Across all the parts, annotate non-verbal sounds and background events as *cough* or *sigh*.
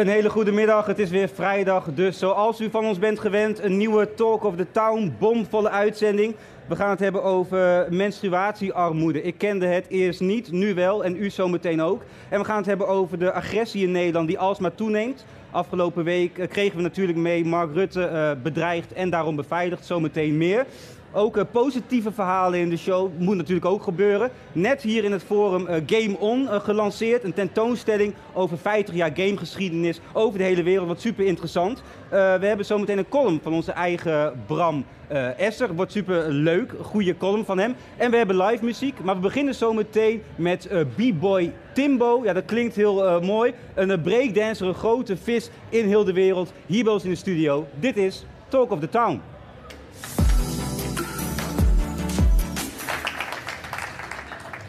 Een hele goede middag, het is weer vrijdag, dus zoals u van ons bent gewend, een nieuwe Talk of the Town, bomvolle uitzending. We gaan het hebben over menstruatiearmoede. Ik kende het eerst niet, nu wel en u zometeen ook. En we gaan het hebben over de agressie in Nederland die alsmaar toeneemt. Afgelopen week eh, kregen we natuurlijk mee Mark Rutte uh, bedreigd en daarom beveiligd, zometeen meer. Ook uh, positieve verhalen in de show moet natuurlijk ook gebeuren. Net hier in het forum uh, Game On uh, gelanceerd. Een tentoonstelling over 50 jaar gamegeschiedenis over de hele wereld. Wat super interessant. we hebben zometeen een column van onze eigen Bram Esser. Wordt super leuk. Goede column van hem. En we hebben live muziek. Maar we beginnen zometeen met B-boy Timbo. Ja, dat klinkt heel mooi. Een breakdancer, een grote vis in heel de wereld. Hier bij ons in de studio. Dit is Talk of the Town.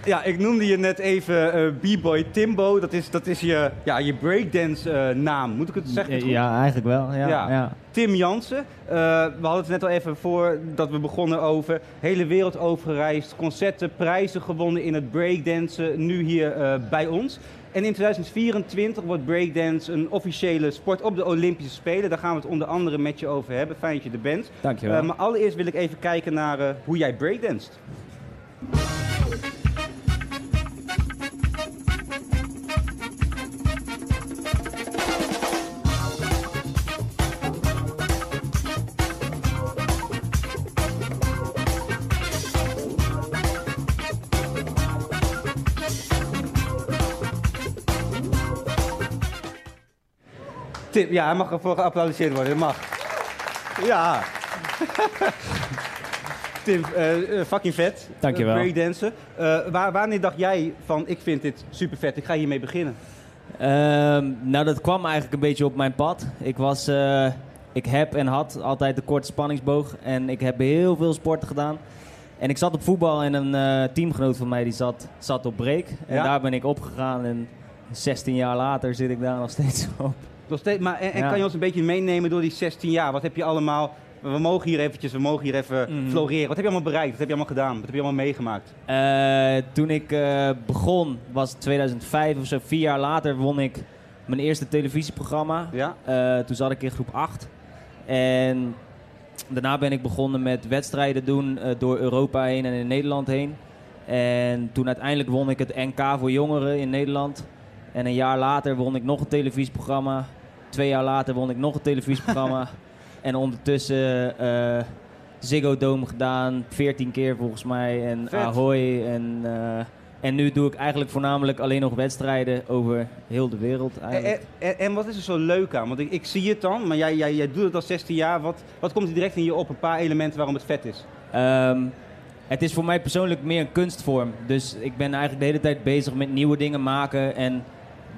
Ja, ik noemde je net even uh, B-Boy Timbo. Dat is, dat is je, ja, je breakdance uh, naam. Moet ik het zeggen? Ja, ja eigenlijk wel. Ja, ja. ja. Tim Jansen. Uh, we hadden het net al even voor dat we begonnen over. Hele wereld overgereisd. Concerten, prijzen gewonnen in het breakdansen. Nu hier bij ons. En in 2024 wordt breakdance een officiële sport op de Olympische Spelen. Daar gaan we het onder andere met je over hebben. Fijn dat je er bent. Dankjewel. maar allereerst wil ik even kijken naar hoe jij breakdanst. Tim, ja, hij mag ervoor geapplaudisseerd worden. Dat mag. Ja. *laughs* Tim, uh, fucking vet. Dankjewel. Uh, breakdansen. Uh, waar, wanneer dacht jij van, ik vind dit super vet, ik ga hiermee beginnen? Ehm, nou, dat kwam eigenlijk een beetje op mijn pad. Ik was... ik heb en had altijd de korte spanningsboog. En ik heb heel veel sporten gedaan. En ik zat op voetbal en een teamgenoot van mij die zat, zat op break. En ja? daar ben ik opgegaan. En 16 jaar later zit ik daar nog steeds *laughs* op. Nog steeds, maar en, en kan je ons een beetje meenemen door die 16 jaar? Wat heb je allemaal... We mogen hier eventjes, we mogen hier even Mhm. floreren. Wat heb je allemaal bereikt? Wat heb je allemaal gedaan? Wat heb je allemaal meegemaakt? Uh, toen ik uh, begon, was het 2005 of zo. Vier jaar later won ik mijn eerste televisieprogramma. Ja? Uh, toen zat ik in groep 8. En daarna ben ik begonnen met wedstrijden doen door Europa heen en in Nederland heen. En toen uiteindelijk won ik het NK voor jongeren in Nederland. En een jaar later won ik nog een televisieprogramma. Twee jaar later won ik nog een televisieprogramma. *laughs* en ondertussen uh, Ziggo Dome gedaan, 14 keer volgens mij. En Vet. Ahoy. En, uh, en nu doe ik eigenlijk voornamelijk alleen nog wedstrijden over heel de wereld. En, en, en, wat is er zo leuk aan? Want ik, ik zie het dan, maar jij, jij, jij doet het al 16 jaar. Wat, wat komt er direct in je op? Een paar elementen waarom het vet is? Um, het is voor mij persoonlijk meer een kunstvorm. Dus ik ben eigenlijk de hele tijd bezig met nieuwe dingen maken. En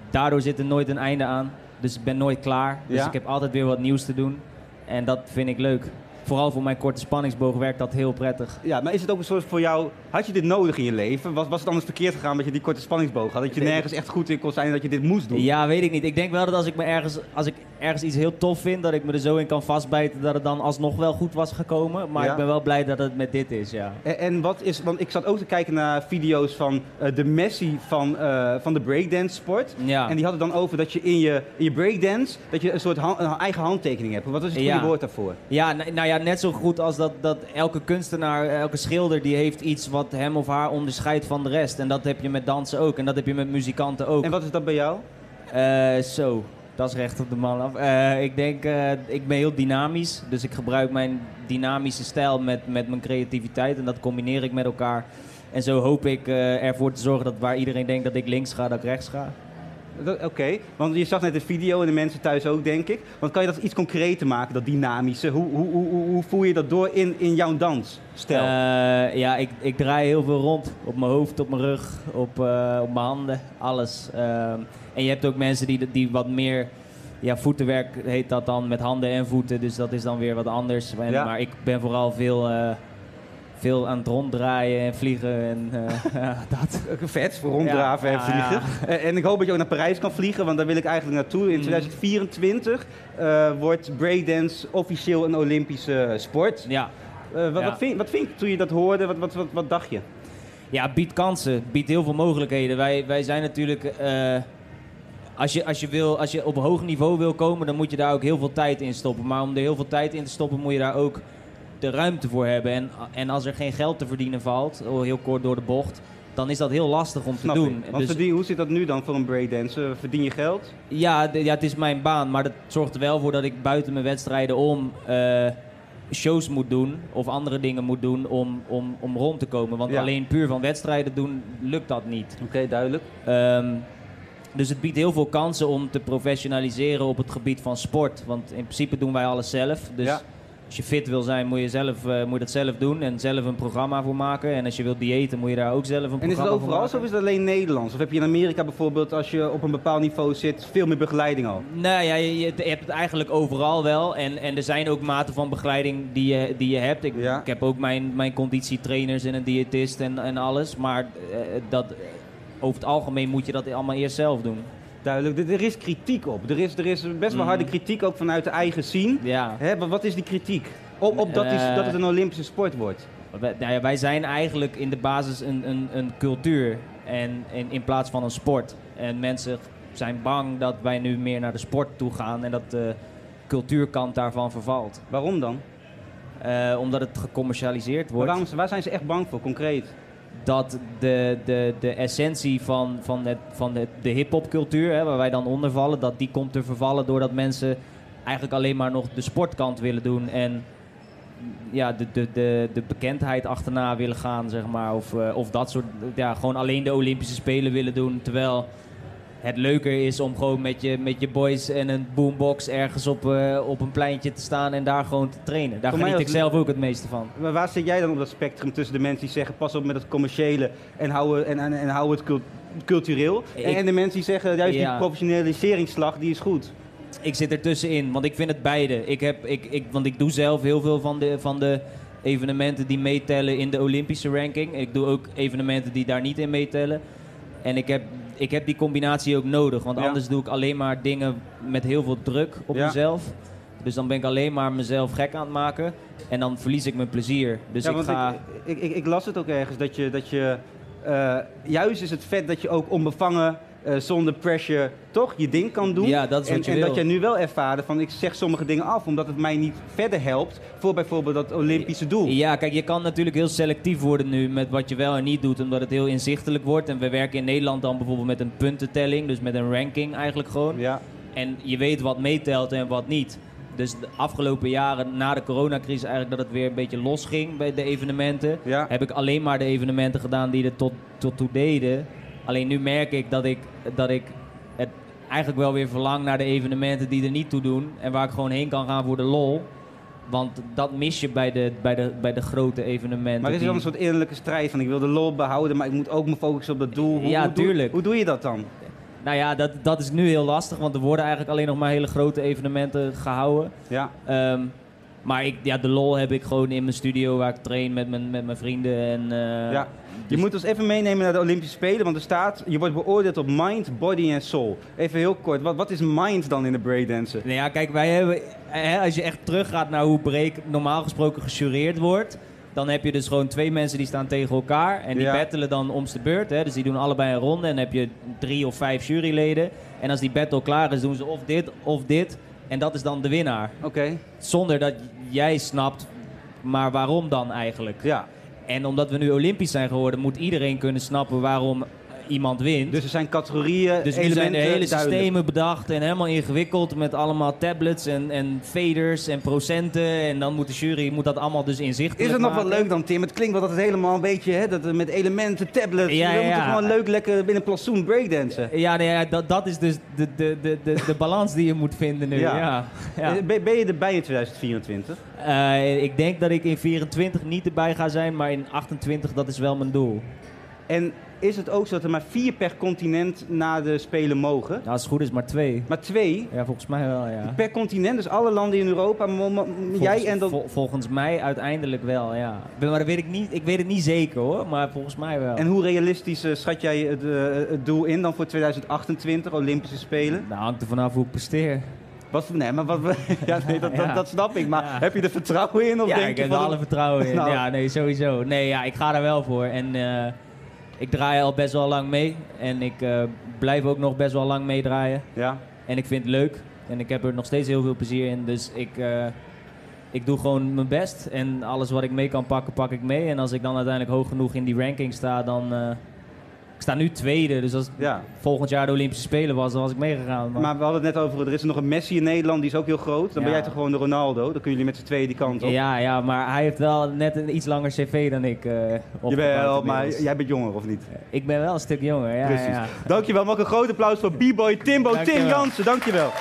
daardoor zit er nooit een einde aan. Dus ik ben nooit klaar. Dus Ja? ik heb altijd weer wat nieuws te doen. En dat vind ik leuk. Vooral voor mijn korte spanningsboog werkt dat heel prettig. Ja, maar is het ook een soort voor jou... Had je dit nodig in je leven? Was, was het anders verkeerd gegaan dat je die korte spanningsboog had? Dat je nergens echt goed in kon zijn en dat je dit moest doen? Ja, weet ik niet. Ik denk wel dat als ik, me ergens, als ik ergens iets heel tof vind, dat ik me er zo in kan vastbijten dat het dan alsnog wel goed was gekomen. Maar Ja. ik ben wel blij dat het met dit is, ja. En, en wat is... Want ik zat ook te kijken naar video's van eh, de Messi van, eh, van de breakdance sport. Ja. En die hadden dan over dat je in je, in je breakdance... dat je een soort een eigen handtekening hebt. Wat is het goede Ja. woord daarvoor? Ja, nou ja, net zo goed als dat, dat elke kunstenaar, elke schilder, die heeft iets wat hem of haar onderscheidt van de rest. En dat heb je met dansen ook. En dat heb je met muzikanten ook. En wat is dat bij jou? Eh, zo, dat is recht op de man af. Eh, ik denk, eh, ik ben heel dynamisch. Dus ik gebruik mijn dynamische stijl met, met mijn creativiteit. En dat combineer ik met elkaar. En zo hoop ik ervoor te zorgen dat waar iedereen denkt dat ik links ga, dat ik rechts ga. Oké, want je zag net de video en de mensen thuis ook, denk ik. Want kan je dat iets concreter maken, dat dynamische? Hoe, hoe, hoe, hoe, voer je dat door in, in jouw dansstijl? Eh, ja, ik, ik draai heel veel rond. Op mijn hoofd, op mijn rug, op, eh, op mijn handen, alles. Ehm, en je hebt ook mensen die, die wat meer... Ja, voetenwerk heet dat dan met handen en voeten. Dus dat is dan weer wat anders. En, Ja. Maar ik ben vooral veel, eh, veel aan het ronddraaien en vliegen. En eh, ja, *laughs* dat. Vet, voor ronddraven Ja, en ja, vliegen. Eh, En ik hoop dat je ook naar Parijs kan vliegen, want daar wil ik eigenlijk naartoe. In Mhm. 2024 eh, wordt breakdance officieel een Olympische sport. Ja. Eh, wat, Ja. wat, vind, wat vind je toen je dat hoorde? Wat, wat, wat, wat dacht je? Ja, biedt kansen, biedt heel veel mogelijkheden. Wij, wij zijn natuurlijk. eh, als, je, als, je wil, als je op hoog niveau wil komen, dan moet je daar ook heel veel tijd in stoppen. Maar om er heel veel tijd in te stoppen, moet je daar ook de ruimte voor hebben. En, en als er geen geld te verdienen valt, oh, heel kort door de bocht, dan is dat heel lastig om te doen. Dus- verdien- hoe zit dat nu dan voor een breakdancer? Verdien je geld? ja, ja, het is mijn baan, maar dat zorgt er wel voor dat ik buiten mijn wedstrijden om eh, shows moet doen of andere dingen moet doen om, om, om rond te komen. Want Ja. alleen puur van wedstrijden doen, lukt dat niet. Oké, duidelijk. Ehm, dus het biedt heel veel kansen om te professionaliseren op het gebied van sport. Want in principe doen wij alles zelf. Dus Ja. Als je fit wil zijn, moet je, zelf, eh, moet je dat zelf doen en zelf een programma voor maken. En als je wilt diëten, moet je daar ook zelf een En is het programma voor overal maken. zo of is het alleen Nederlands? Of heb je in Amerika bijvoorbeeld, als je op een bepaald niveau zit, veel meer begeleiding al? Nou ja, je, je hebt het eigenlijk overal wel. En, en er zijn ook maten van begeleiding die je, die je hebt. Ik, Ja. ik heb ook mijn, mijn conditietrainers en een diëtist en, en alles. Maar eh, dat, over het algemeen moet je dat allemaal eerst zelf doen. Duidelijk, er er is kritiek op. Er is, er is best wel Mhm. harde kritiek ook vanuit de eigen scene. Ja. Hè, maar wat is die kritiek? Op, op dat, is, Eh. dat het een Olympische sport wordt. Wij, nou ja, wij zijn eigenlijk in de basis een, een, een cultuur en, en in plaats van een sport. En mensen zijn bang dat wij nu meer naar de sport toe gaan en dat de cultuurkant daarvan vervalt. Waarom dan? Eh, omdat het gecommercialiseerd wordt. waarom, waar zijn ze echt bang voor, concreet? Dat de, de, de essentie van, van, het, van de, de hip-hop cultuur, hè, waar wij dan onder vallen, dat die komt te vervallen doordat mensen eigenlijk alleen maar nog de sportkant willen doen en ja, de, de, de, de bekendheid achterna willen gaan, zeg maar. Of, eh, of dat soort, ja, gewoon alleen de Olympische Spelen willen doen. Terwijl het leuker is om gewoon met je, met je boys en een boombox ergens op, eh, op een pleintje te staan en daar gewoon te trainen. Daar geniet ik zelf ook het meeste van. Maar waar zit jij dan op dat spectrum tussen de mensen die zeggen pas op met het commerciële en hou, en, en, en hou het cult- cultureel? Ik- en, de mensen die zeggen juist Ja. die professionaliseringsslag die is goed. Ik zit ertussenin, want ik vind het beide. Ik heb, ik, ik, want ik doe zelf heel veel van de, van de evenementen die meetellen in de Olympische ranking. Ik doe ook evenementen die daar niet in meetellen. En ik heb, ik heb die combinatie ook nodig, want Ja. anders doe ik alleen maar dingen met heel veel druk op Ja. mezelf. Dus dan ben ik alleen maar mezelf gek aan het maken en dan verlies ik mijn plezier. Dus ja, ik want ga... ik, ik, ik, ik las het ook ergens dat je, dat je eh, juist is het vet dat je ook onbevangen, eh, zonder pressure, toch je ding kan doen. Ja, dat is en, wat je en wil. dat jij nu wel ervaarde van ik zeg sommige dingen af omdat het mij niet verder helpt voor bijvoorbeeld dat Olympische doel. Ja, kijk, je kan natuurlijk heel selectief worden nu met wat je wel en niet doet, omdat het heel inzichtelijk wordt. En we werken in Nederland dan bijvoorbeeld met een puntentelling, dus met een ranking eigenlijk gewoon. Ja. En je weet wat meetelt en wat niet. Dus de afgelopen jaren, na de coronacrisis, eigenlijk dat het weer een beetje losging bij de evenementen, Ja. heb ik alleen maar de evenementen gedaan die er tot, tot toe deden. Alleen nu merk ik dat ik, dat ik het eigenlijk wel weer verlang naar de evenementen die er niet toe doen. En waar ik gewoon heen kan gaan voor de lol. Want dat mis je bij de, bij de, bij de grote evenementen. Maar is er dan die- een soort innerlijke strijd van ik wil de lol behouden, maar ik moet ook me focussen op dat doel. Hoe, Ja, hoe doe- tuurlijk. hoe doe je dat dan? Nou ja, dat, dat is nu heel lastig, want er worden eigenlijk alleen nog maar hele grote evenementen gehouden. Ja. Ehm, maar ik, ja, de lol heb ik gewoon in mijn studio waar ik train met mijn, met mijn vrienden. En, eh, Ja. Je dus- moet ons even meenemen naar de Olympische Spelen, want er staat, je wordt beoordeeld op mind, body en soul. Even heel kort, wat, wat is mind dan in de breakdansen? Nou ja, kijk, wij hebben, hè, als je echt teruggaat naar hoe break normaal gesproken gejureerd wordt, dan heb je dus gewoon twee mensen die staan tegen elkaar en die Ja. battelen dan om de beurt. Hè, dus die doen allebei een ronde en dan heb je drie of vijf juryleden. En als die battle klaar is, doen ze of dit of dit. En dat is dan de winnaar. Oké, Zonder dat jij snapt, maar waarom dan eigenlijk? ja. En omdat we nu Olympisch zijn geworden, moet iedereen kunnen snappen waarom iemand wint. Dus er zijn categorieën, Dus nu zijn er hele duidelijk. systemen bedacht en helemaal ingewikkeld met allemaal tablets en, en faders en procenten. En dan moet de jury moet dat allemaal dus inzichtelijk Is het nog wel maken. leuk dan, Tim? Het klinkt wel dat het helemaal een beetje, hè, dat met elementen, tablets. Ja, we ja, moeten ja. gewoon leuk lekker binnen een plantsoen breakdansen. Ja, nee, ja, dat, dat is dus de, de, de, de, de balans die je moet vinden nu. Ja. Ja. Eh, Ben, ben je erbij in 2024? Eh, ik denk dat ik in 24 niet erbij ga zijn, maar in 28 dat is wel mijn doel. En is het ook zo dat er maar vier per continent naar de Spelen mogen? Nou, als het goed is maar twee. Maar twee Ja, volgens mij wel, ja. per continent, dus alle landen in Europa. Volgens, jij en dan... vol- volgens mij uiteindelijk wel, ja. Maar dat weet ik niet. Ik weet het niet zeker hoor, maar volgens mij wel. En hoe realistisch eh, schat jij het, eh, het doel in dan voor 2028, Olympische Spelen? Nou, hangt er vanaf hoe ik presteer. Wat, nee, maar wat, *laughs* ja, nee, dat, dat, Ja. dat snap ik. Maar Ja. heb je er vertrouwen in? Of ja, denk ik je heb er alle vertrouwen in. Nou. Ja, nee, sowieso. Nee, ja, ik ga er wel voor. En eh, ik draai al best wel lang mee. En ik eh, blijf ook nog best wel lang meedraaien. Ja, En ik vind het leuk. En ik heb er nog steeds heel veel plezier in. Dus ik, eh, ik doe gewoon mijn best. En alles wat ik mee kan pakken, pak ik mee. En als ik dan uiteindelijk hoog genoeg in die ranking sta, dan... eh, ik sta nu tweede. Dus als ja. volgend jaar de Olympische Spelen was, dan was ik meegegaan. Maar, Maar we hadden het net over, er is nog een Messi in Nederland, die is ook heel groot. Dan ben jij toch gewoon de Ronaldo? Dan kunnen jullie met z'n tweeën die kant op. ja, ja, maar hij heeft wel net een iets langer cv dan ik. eh je bent opgebouwd wel, maar jij bent jonger, of niet? Ik ben wel een stuk jonger, ja. Precies. ja. Dankjewel. Mag ik een groot applaus voor B-boy Timbo Tim. Jansen. Dankjewel.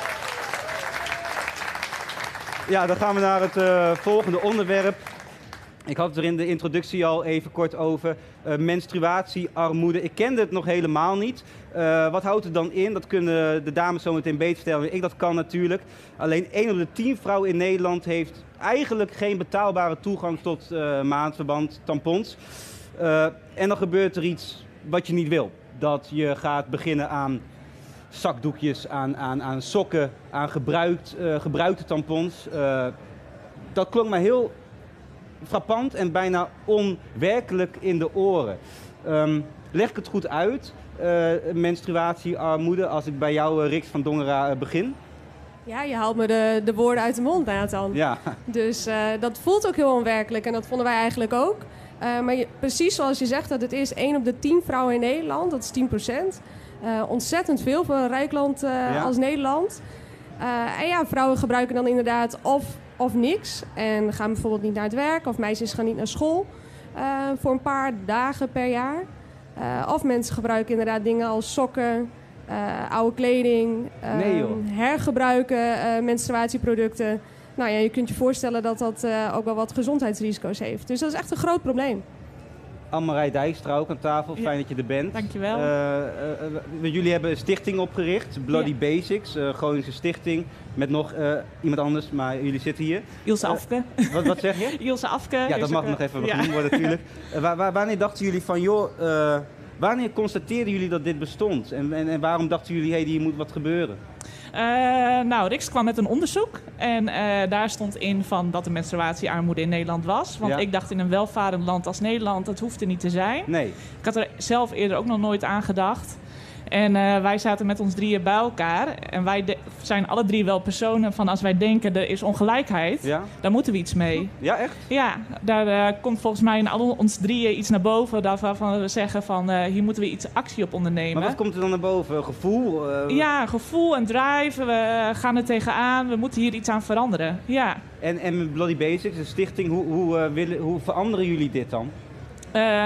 Ja, dan gaan we naar het eh, volgende onderwerp. Ik had het er in de introductie al even kort over. eh, menstruatiearmoede. Ik kende het nog helemaal niet. Eh, wat houdt het dan in? Dat kunnen de dames zo meteen beter vertellen. Ik dat kan natuurlijk. Alleen 1 op de 10 vrouwen in Nederland heeft eigenlijk geen betaalbare toegang tot eh, maandverband, tampons. En dan gebeurt er iets wat je niet wil. Dat je gaat beginnen aan zakdoekjes, aan, aan, aan sokken, aan gebruikt, gebruikte tampons. Dat klonk mij heel frappant en bijna onwerkelijk in de oren. Ehm, leg ik het goed uit, eh, menstruatiearmoede, als ik bij jou, eh, Riks van Dongera, eh, begin? Ja, je haalt me de, de woorden uit de mond, Nathan. Ja, Dus dat voelt ook heel onwerkelijk en dat vonden wij eigenlijk ook. Maar je- precies zoals je zegt, dat het is 1 op de 10 vrouwen in Nederland, dat is 10 procent. ontzettend veel voor een rijk land Ja. als Nederland. En ja, vrouwen gebruiken dan inderdaad of, of niks. En gaan bijvoorbeeld niet naar het werk, of meisjes gaan niet naar school eh, voor een paar dagen per jaar. Eh, of mensen gebruiken inderdaad dingen als sokken, eh, oude kleding, eh, Nee, joh. hergebruiken, menstruatieproducten. Nou ja, je kunt je voorstellen dat dat ook wel wat gezondheidsrisico's heeft. Dus dat is echt een groot probleem. Anne-Marij Dijkstra ook aan tafel, fijn dat je er bent. Dankjewel. Eh, eh, eh, jullie hebben een stichting opgericht, Bloody. Basics, Groningse stichting, met nog iemand anders, maar jullie zitten hier. Ilse Afke. Wat, wat zeg je? *laughs* Ilse Afke. Ja, dat mag nog even genoemd worden *laughs* natuurlijk. Eh, wa- wa- wanneer dachten jullie van, joh, wanneer constateerden jullie dat dit bestond? En, en, en waarom dachten jullie, hé, hey, hier moet wat gebeuren? Eh, nou, Rix kwam met een onderzoek. En eh, daar stond in van dat er menstruatiearmoede in Nederland was. Want Ja. ik dacht in een welvarend land als Nederland, dat hoeft er niet te zijn. Nee. Ik had er zelf eerder ook nog nooit aan gedacht. En eh, wij zaten met ons drieën bij elkaar. En wij de- zijn alle drie wel personen van als wij denken er is ongelijkheid, Ja? daar moeten we iets mee. Ja, echt? Ja, daar eh, komt volgens mij in al ons drieën iets naar boven waarvan we zeggen van eh, hier moeten we iets actie op ondernemen. Maar wat komt er dan naar boven? Gevoel? Ja, gevoel en drive. We gaan er tegenaan. We moeten hier iets aan veranderen. Ja. En, en Bloody Basics, de stichting, hoe, hoe, willen, hoe veranderen jullie dit dan?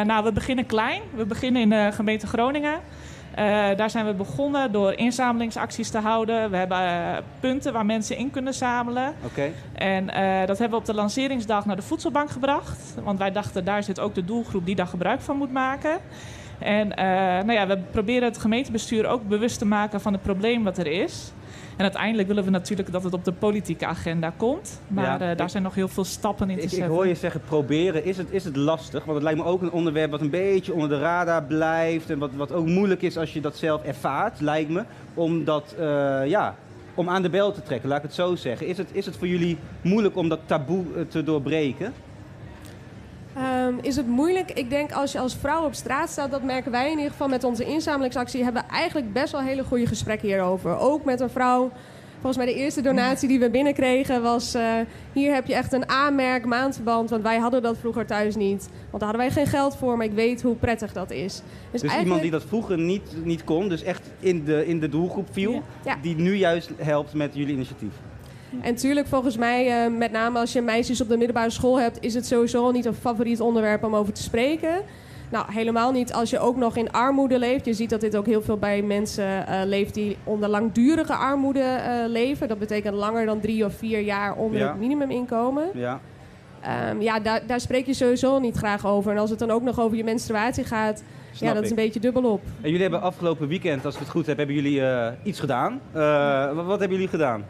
Nou, we beginnen klein. We beginnen in de gemeente Groningen. Eh, daar zijn we begonnen door inzamelingsacties te houden. We hebben eh, punten waar mensen in kunnen zamelen. Oké. En eh, dat hebben we op de lanceringsdag naar de voedselbank gebracht. Want wij dachten, daar zit ook de doelgroep die daar gebruik van moet maken. En eh, nou ja, we proberen het gemeentebestuur ook bewust te maken van het probleem wat er is. En uiteindelijk willen we natuurlijk dat het op de politieke agenda komt. Maar Ja, eh, daar zijn nog heel veel stappen in te Ik, ik zetten. hoor je zeggen proberen. Is het, is het lastig? Want het lijkt me ook een onderwerp wat een beetje onder de radar blijft. En wat, wat ook moeilijk is als je dat zelf ervaart, lijkt me. Om dat, eh, ja, om aan de bel te trekken, laat ik het zo zeggen. Is het, is het voor jullie moeilijk om dat taboe te doorbreken? Ehm, is het moeilijk? Ik denk als je als vrouw op straat staat, dat merken wij in ieder geval met onze inzamelingsactie, hebben we eigenlijk best wel hele goede gesprekken hierover. Ook met een vrouw Volgens mij de eerste donatie die we binnenkregen was... eh, hier heb je echt een aanmerk maandverband, want wij hadden dat vroeger thuis niet. Want daar hadden wij geen geld voor, maar ik weet hoe prettig dat is. Dus iemand die dat vroeger niet, niet kon, dus echt in de, in de doelgroep viel. Ja. die nu juist helpt met jullie initiatief. En tuurlijk, volgens mij, eh, met name als je meisjes op de middelbare school hebt, is het sowieso al niet een favoriet onderwerp om over te spreken. Nou, helemaal niet als je ook nog in armoede leeft. Je ziet dat dit ook heel veel bij mensen eh, leeft die onder langdurige armoede eh, leven. Dat betekent langer dan drie of vier jaar onder Ja. het minimuminkomen. Ja. Ehm, ja, daar, daar spreek je sowieso niet graag over. En als het dan ook nog over je menstruatie gaat, Snap ja, dat is een beetje dubbelop. En jullie hebben afgelopen weekend, als ik het goed heb, hebben jullie iets gedaan. Wat hebben jullie gedaan?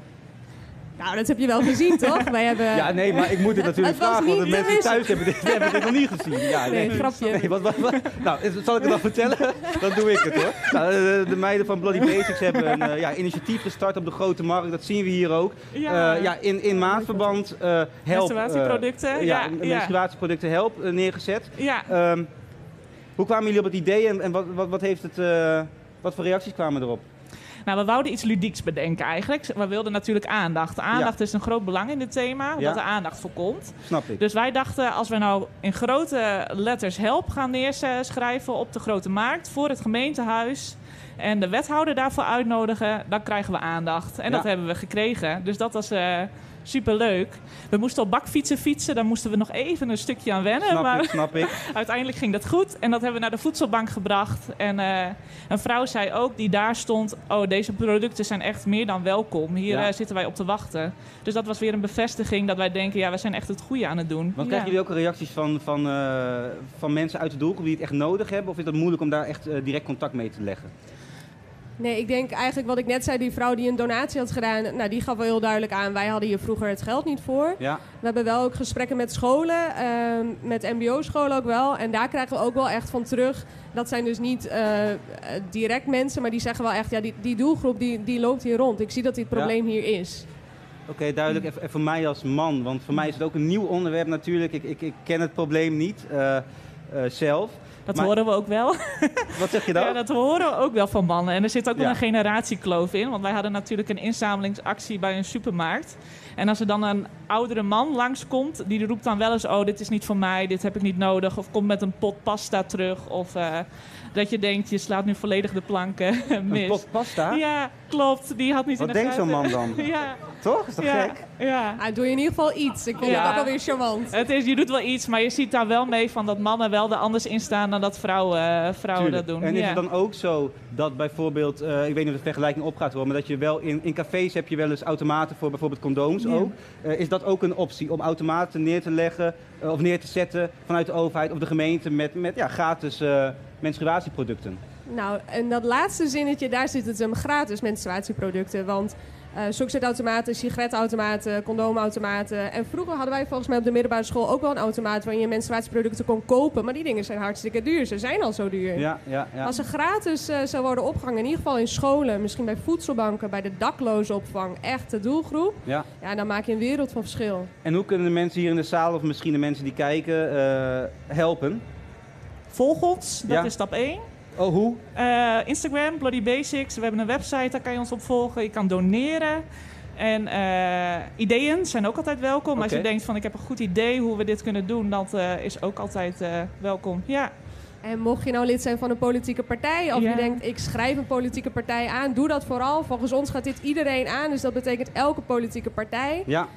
Nou, dat heb je wel gezien, *laughs* toch? Wij hebben... Ja, nee, maar ik moet het natuurlijk Het was vragen, want de niet mensen thuis hebben dit, hebben dit nog niet gezien. Ja, Nee, grapje. Nee, wat, wat, wat- nou, is- zal ik het dan vertellen? *laughs* Dan doe ik het hoor. Nou, de, de meiden van Bloody Basics hebben een eh, ja, initiatief gestart op de Grote Markt. Dat zien we hier ook. Ja. Eh, ja, in, in maatverband eh help. Menstruatieproducten, ja, ja, ja. menstruatieproducten help neergezet. Ja, Ehm, hoe kwamen jullie op het idee en, en wat, wat, wat, heeft het, eh, wat voor reacties kwamen erop? Nou, we wouden iets ludieks bedenken eigenlijk. We wilden natuurlijk aandacht. Aandacht is een groot belang in dit thema, Ja. dat er aandacht voor komt. Snap ik. Dus wij dachten, als we nou in grote letters help gaan neerschrijven op de grote markt voor het gemeentehuis en de wethouder daarvoor uitnodigen, dan krijgen we aandacht. En Ja. dat hebben we gekregen. Dus dat was eh superleuk. We moesten op bakfietsen fietsen, daar moesten we nog even een stukje aan wennen. Snap maar ik, snap ik. *laughs* uiteindelijk ging dat goed. En dat hebben we naar de voedselbank gebracht. En eh, een vrouw zei ook, die daar stond... oh, deze producten zijn echt meer dan welkom. Hier Ja. eh, zitten wij op te wachten. Dus dat was weer een bevestiging dat wij denken... ja, wij zijn echt het goede aan het doen. Want Ja. krijgen jullie ook reacties van, van, eh, van mensen uit de doelgroep die het echt nodig hebben? Of is het moeilijk om daar echt direct contact mee te leggen? Nee, ik denk eigenlijk wat ik net zei, die vrouw die een donatie had gedaan, nou, die gaf wel heel duidelijk aan, wij hadden hier vroeger het geld niet voor. Ja? We hebben wel ook gesprekken met scholen, ehm, met mbo-scholen ook wel. En daar krijgen we ook wel echt van terug. Dat zijn dus niet eh, direct mensen, maar die zeggen wel echt, ja, die, die doelgroep die, die loopt hier rond. Ik zie dat dit probleem hier is. Oké, duidelijk. En, en voor mij als man, want voor mij is het ook een nieuw onderwerp natuurlijk. Ik, ik, ik ken het probleem niet eh, eh, zelf. Dat Maar- horen we ook wel. *laughs* Wat zeg je dan? Ja, dat horen we ook wel van mannen. En er zit ook wel Ja. een generatiekloof in. Want wij hadden natuurlijk een inzamelingsactie bij een supermarkt. En als er dan een oudere man langskomt, die roept dan wel eens... oh, dit is niet voor mij, dit heb ik niet nodig. Of komt met een pot pasta terug. Of eh, dat je denkt, je slaat nu volledig de planken *laughs* mis. Een pot pasta? Ja, klopt. Die had niet Wat in de denkt zo'n man dan? *laughs* ja, Toch? Is toch ja, gek? ja. Ah, doe je in ieder geval iets. Ik vind Ja. het ook wel weer charmant. Het is, je doet wel iets, maar je ziet daar wel mee van dat mannen wel er anders in staan dan dat vrouwen, eh, vrouwen Tuurlijk. dat doen. En is het dan ook zo dat bijvoorbeeld, eh, ik weet niet of de vergelijking op gaat hoor, maar dat je wel in, in cafés heb je wel eens automaten voor bijvoorbeeld condooms Ja. ook. Eh, is dat ook een optie om automaten neer te leggen of neer te zetten vanuit de overheid of de gemeente met, met ja, gratis eh, menstruatieproducten? Nou, en dat laatste zinnetje, daar zit het hem gratis menstruatieproducten. Want eh suikerzetautomaten, sigaretautomaten, condoomautomaten. En vroeger hadden wij volgens mij op de middelbare school ook wel een automaat waarin je menstruatieproducten kon kopen. Maar die dingen zijn hartstikke duur. Ze zijn al zo duur. Ja, ja, ja. Als ze gratis eh, zou worden opgehangen, in ieder geval in scholen, misschien bij voedselbanken, bij de daklozenopvang, echt de doelgroep. ja. Ja, dan maak je een wereld van verschil. En hoe kunnen de mensen hier in de zaal of misschien de mensen die kijken eh, helpen? Volg ons, dat Ja. is stap 1. Oh, hoe? Eh, Instagram, Bloody Basics. We hebben een website, daar kan je ons op volgen. Je kan doneren. En eh, ideeën zijn ook altijd welkom. Als je denkt van ik heb een goed idee hoe we dit kunnen doen, dat eh, is ook altijd eh, welkom. Ja. En mocht je nou lid zijn van een politieke partij, of Ja. je denkt ik schrijf een politieke partij aan, doe dat vooral. Volgens ons gaat dit iedereen aan, dus dat betekent elke politieke partij. Ja,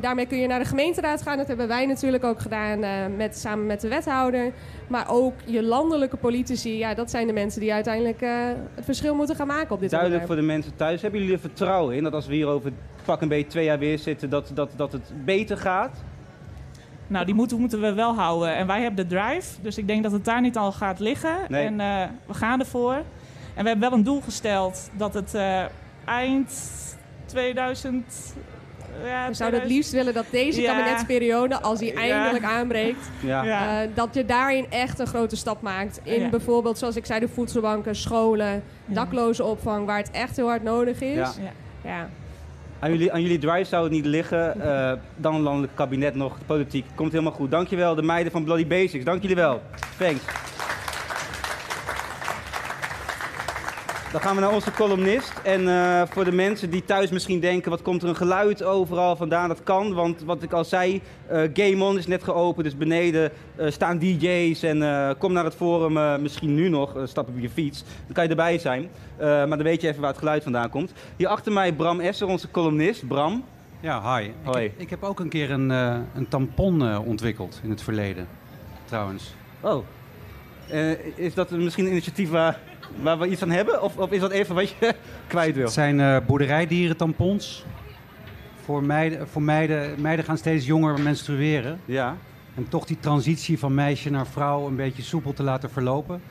daarmee kun je naar de gemeenteraad gaan. Dat hebben wij natuurlijk ook gedaan eh, met, samen met de wethouder. Maar ook je landelijke politici, ja, dat zijn de mensen die uiteindelijk eh, het verschil moeten gaan maken op dit duidelijk voor de mensen thuis. Hebben jullie er vertrouwen in dat als we hier over pak een beetje twee jaar weer zitten, dat, dat, dat het beter gaat? Nou, die moeten, moeten we wel houden. En wij hebben de drive, dus ik denk dat het daar niet al gaat liggen. Nee. En eh, we gaan ervoor. En we hebben wel een doel gesteld dat het eh, eind 2000... Ja, We zouden het liefst willen dat deze Ja. kabinetsperiode, als die Ja. eindelijk aanbreekt, eh, dat je daarin echt een grote stap maakt. In Ja. bijvoorbeeld, zoals ik zei, de voedselbanken, scholen, Ja. daklozenopvang, waar het echt heel hard nodig is. Ja. Ja. Ja. Aan jullie, aan jullie drive zou het niet liggen. eh, dan een landelijk kabinet nog, de politiek. Komt helemaal goed. Dankjewel, de meiden van Bloody Basics. Dank jullie wel. Thanks. Dan gaan we naar onze columnist. En eh, voor de mensen die thuis misschien denken, wat komt er een geluid overal vandaan? Dat kan, want wat ik al zei, eh, Game On is net geopend. Dus beneden eh, staan DJ's. En kom naar het forum, misschien nu nog, stap op je fiets. Dan kan je erbij zijn. Maar dan weet je even waar het geluid vandaan komt. Hier achter mij Bram Esser, onze columnist. Bram. Ja, hi. Hoi. Ik, heb, ik heb ook een keer een, een tampon ontwikkeld in het verleden, trouwens. Oh. Is dat misschien een initiatief waar, waar we iets aan hebben? Of, of is dat even wat je *laughs* kwijt wil? Het zijn eh boerderijdieren tampons. Voor meiden, voor meiden, meiden gaan steeds jonger menstrueren. Ja. En toch die transitie van meisje naar vrouw een beetje soepel te laten verlopen.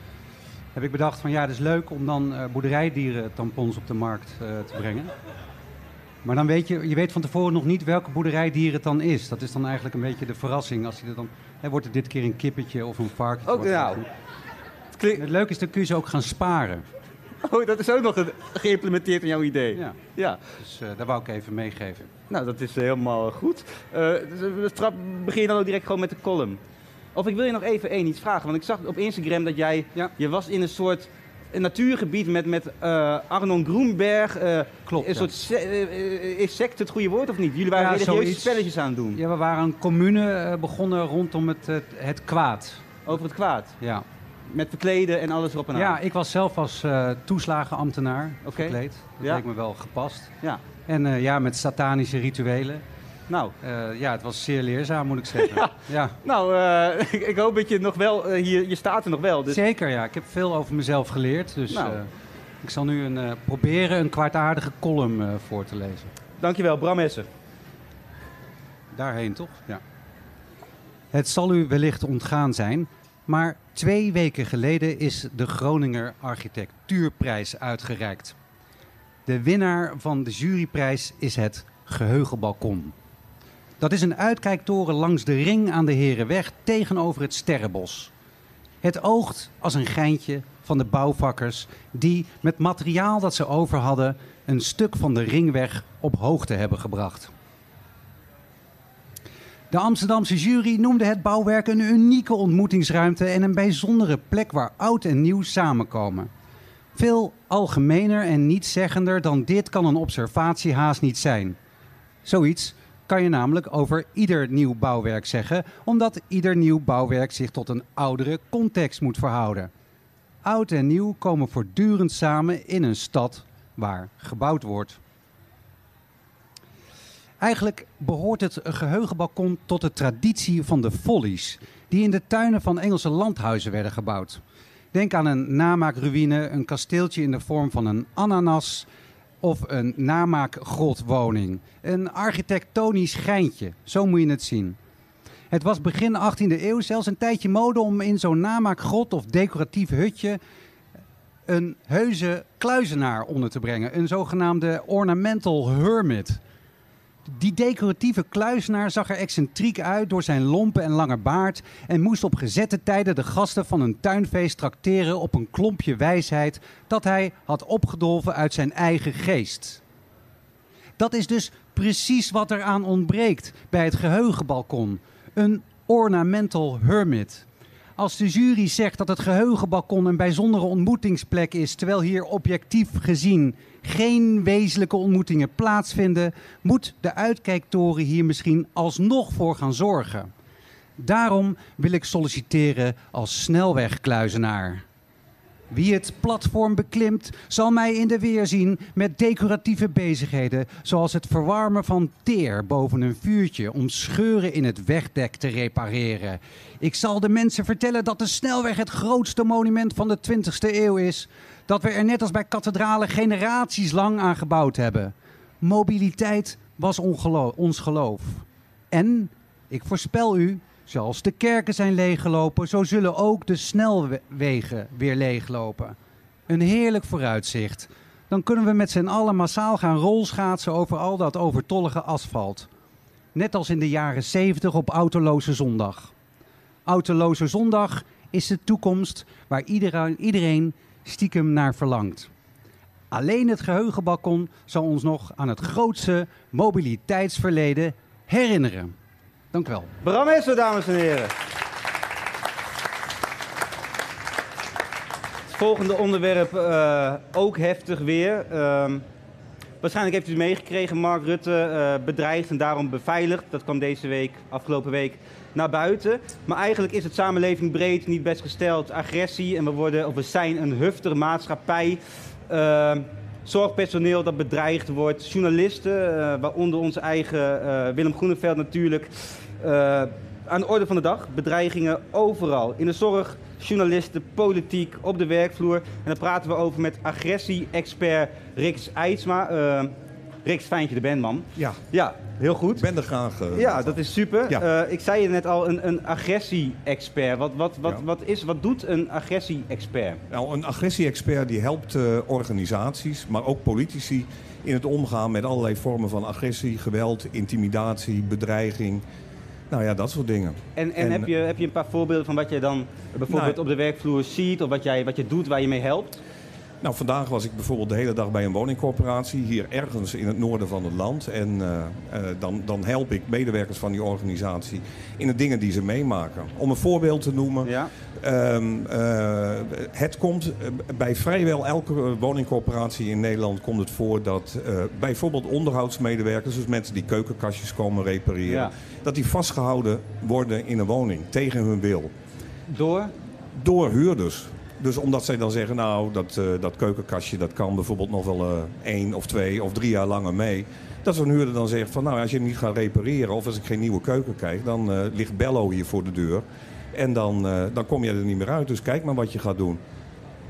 Heb ik bedacht van ja, het is leuk om dan eh, boerderijdieren tampons op de markt eh, te brengen. Maar dan weet je, je weet van tevoren nog niet welke boerderijdier het dan is. Dat is dan eigenlijk een beetje de verrassing. Als je er dan, hè, wordt het dit keer een kippetje of een varkentje? Ook nou. Het? Leuke is, dan kun je ze ook gaan sparen. Oh, dat is ook nog ge- geïmplementeerd in jouw idee. Ja, Ja. dus eh, daar wou ik even meegeven. Nou, dat is helemaal goed. Eh, dus, eh, strap, begin je dan ook direct gewoon met de column. Of ik wil je nog even één iets vragen. Want ik zag op Instagram dat jij... Ja. Je was in een soort een natuurgebied met, met eh, Arnon Groenberg. eh, Klopt, Een ja. soort eh, eh, sect het goede woord of niet? Jullie waren Ja, religieuze zoiets. spelletjes aan het doen. Ja, we waren een commune eh, begonnen rondom het, het, het kwaad. Over het kwaad. Ja. Met verkleden en alles erop en aan. ja, ik was zelf als eh, toeslagenambtenaar verkleed. Dat Ja. leek me wel gepast. Ja. En eh, ja, met satanische rituelen. Nou, Eh, ja, het was zeer leerzaam, moet ik zeggen. *laughs* ja. nou *laughs* ik, ik hoop dat je nog wel... hier, je staat er nog wel. Dus Zeker, ja. Ik heb veel over mezelf geleerd. Dus Nou. ik zal nu een, proberen een kwaadaardige column voor te lezen. dankjewel, Bram Essen. Daarheen, toch? Ja. Het zal u wellicht ontgaan zijn, maar twee weken geleden is de Groninger Architectuurprijs uitgereikt. De winnaar van de juryprijs is het Geheugenbalkon. Dat is een uitkijktoren langs de ring aan de Herenweg tegenover het Sterrenbos. Het oogt als een geintje van de bouwvakkers die met materiaal dat ze over hadden een stuk van de ringweg op hoogte hebben gebracht. De Amsterdamse jury noemde het bouwwerk een unieke ontmoetingsruimte en een bijzondere plek waar oud en nieuw samenkomen. Veel algemener en nietszeggender dan dit kan een observatie haast niet zijn. Zoiets kan je namelijk over ieder nieuw bouwwerk zeggen, omdat ieder nieuw bouwwerk zich tot een oudere context moet verhouden. Oud en nieuw komen voortdurend samen in een stad waar gebouwd wordt. Eigenlijk behoort het geheugenbalkon tot de traditie van de follies, die in de tuinen van Engelse landhuizen werden gebouwd. Denk aan een namaakruïne, een kasteeltje in de vorm van een ananas of een namaakgrotwoning. Een architectonisch geintje, zo moet je het zien. Het was begin 18e eeuw zelfs een tijdje mode om in zo'n namaakgrot of decoratief hutje een heuse kluizenaar onder te brengen. Een zogenaamde ornamental hermit. Die decoratieve kluizenaar zag er excentriek uit door zijn lompe en lange baard en moest op gezette tijden de gasten van een tuinfeest trakteren op een klompje wijsheid dat hij had opgedolven uit zijn eigen geest. Dat is dus precies wat er aan ontbreekt bij het geheugenbalkon. Een ornamental hermit. Als de jury zegt dat het geheugenbalkon een bijzondere ontmoetingsplek is, terwijl hier objectief gezien geen wezenlijke ontmoetingen plaatsvinden, moet de uitkijktoren hier misschien alsnog voor gaan zorgen. Daarom wil ik solliciteren als snelwegkluizenaar. Wie het platform beklimt, zal mij in de weer zien met decoratieve bezigheden, zoals het verwarmen van teer boven een vuurtje om scheuren in het wegdek te repareren. Ik zal de mensen vertellen dat de snelweg het grootste monument van de 20e eeuw is. Dat we er net als bij kathedralen generaties lang aan gebouwd hebben. Mobiliteit was ons geloof. En, ik voorspel u, zoals de kerken zijn leeggelopen, zo zullen ook de snelwegen weer leeglopen. Een heerlijk vooruitzicht. Dan kunnen we met z'n allen massaal gaan rolschaatsen over al dat overtollige asfalt. Net als in de jaren 70 op Autoloze Zondag. Autoloze Zondag is de toekomst waar iedereen, iedereen stiekem naar verlangt. Alleen het geheugenbalkon zal ons nog aan het grootste mobiliteitsverleden herinneren. Dank u wel. Bram Essen, dames en heren. Het volgende onderwerp uh, ook heftig weer. Uh, waarschijnlijk heeft u meegekregen. Mark Rutte uh, bedreigd en daarom beveiligd. Dat kwam deze week, afgelopen week, naar buiten. Maar eigenlijk is het samenleving breed niet best gesteld. Agressie en we, worden, of we zijn een huftere maatschappij. Zorgpersoneel dat bedreigd wordt. Journalisten, uh, waaronder onze eigen Willem Groeneveld natuurlijk aan de orde van de dag. Bedreigingen overal. In de zorg, journalisten, politiek, op de werkvloer. En dan praten we over met agressie-expert Rix Eidsma. Uh, Rix, fijn je er bent, man. Ja. Ja, heel goed. Ik ben er graag. Uh, ja, dat is super. Ja. Uh, ik zei je net al, een, een agressie-expert. Wat, wat, wat, ja. wat, is, wat doet een agressie-expert? Nou, een agressie-expert die helpt uh, organisaties, maar ook politici... in het omgaan met allerlei vormen van agressie, geweld, intimidatie, bedreiging... Nou ja, dat soort dingen. En, en, heb, je, heb je een paar voorbeelden van wat je dan bijvoorbeeld nou, op de werkvloer ziet... of wat, jij, wat je doet waar je mee helpt? Nou, vandaag was ik bijvoorbeeld de hele dag bij een woningcorporatie... hier ergens in het noorden van het land. En uh, uh, dan, dan help ik medewerkers van die organisatie in de dingen die ze meemaken. Om een voorbeeld te noemen... Ja. Um, uh, het komt bij vrijwel elke woningcorporatie in Nederland komt het voor dat bijvoorbeeld onderhoudsmedewerkers, dus mensen die keukenkastjes komen repareren, ja. dat die vastgehouden worden in een woning tegen hun wil. Door? Door huurders. Dus omdat zij dan zeggen, nou, dat, uh, dat keukenkastje dat kan bijvoorbeeld nog wel uh, één of twee of drie jaar langer mee. Dat zo'n huurder dan zegt van, nou, als je hem niet gaat repareren of als ik geen nieuwe keuken krijg, dan uh, ligt Bello hier voor de deur. En dan, dan kom je er niet meer uit. Dus kijk maar wat je gaat doen.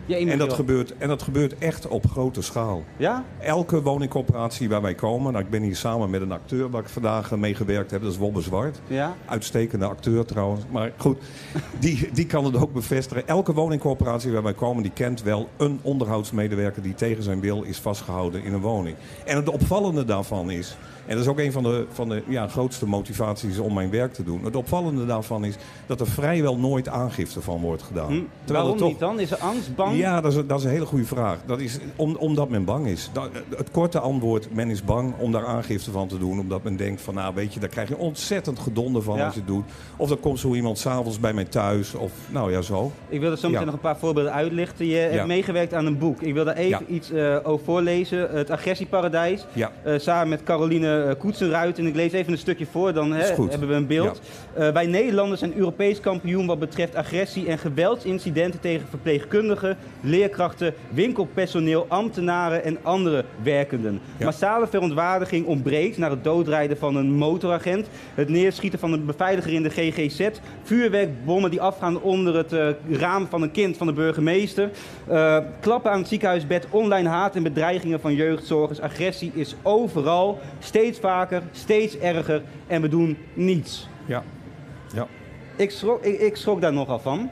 Ja, en, dat gebeurt, en dat gebeurt echt op grote schaal. Ja? Elke woningcorporatie waar wij komen, nou, ik ben hier samen met een acteur waar ik vandaag mee gewerkt heb, dat is Wobbe Zwart. Ja? Uitstekende acteur trouwens. Maar goed, die, die kan het ook bevestigen. Elke woningcorporatie waar wij komen, die kent wel een onderhoudsmedewerker die tegen zijn wil is vastgehouden in een woning. En het opvallende daarvan is, en dat is ook een van de, van de ja, grootste motivaties om mijn werk te doen. Het opvallende daarvan is dat er vrijwel nooit aangifte van wordt gedaan. Hm, waarom toch... niet dan? Is er angst, bang? Ja, dat is, dat is een hele goede vraag. Dat is om, omdat men bang is. Dat, het korte antwoord, men is bang om daar aangifte van te doen. Omdat men denkt van, nou weet je, daar krijg je ontzettend gedonde van Ja. als je het doet. Of dan komt zo iemand s'avonds bij mij thuis. Of nou ja, zo. Ik wil er zo meteen nog een paar voorbeelden uitlichten. Je hebt meegewerkt aan een boek. Ik wil daar even iets eh, over voorlezen. Het Agressieparadijs. Eh, samen met Caroline eh, Koetsenruit. En ik lees even een stukje voor, dan hebben we een beeld. Wij Nederlanders zijn Europees kampioen wat betreft agressie en geweldsincidenten tegen verpleegkundigen, leerkrachten, winkelpersoneel, ambtenaren en andere werkenden. Ja. Massale verontwaardiging ontbreekt naar het doodrijden van een motoragent, het neerschieten van een beveiliger in de GGZ, vuurwerkbommen die afgaan onder het eh, raam van een kind van de burgemeester, eh, klappen aan het ziekenhuisbed, online haat en bedreigingen van jeugdzorgers. Agressie is overal, steeds vaker, steeds erger en we doen niets. Ja. Ja. Ik schrok, ik, ik schrok daar nogal van.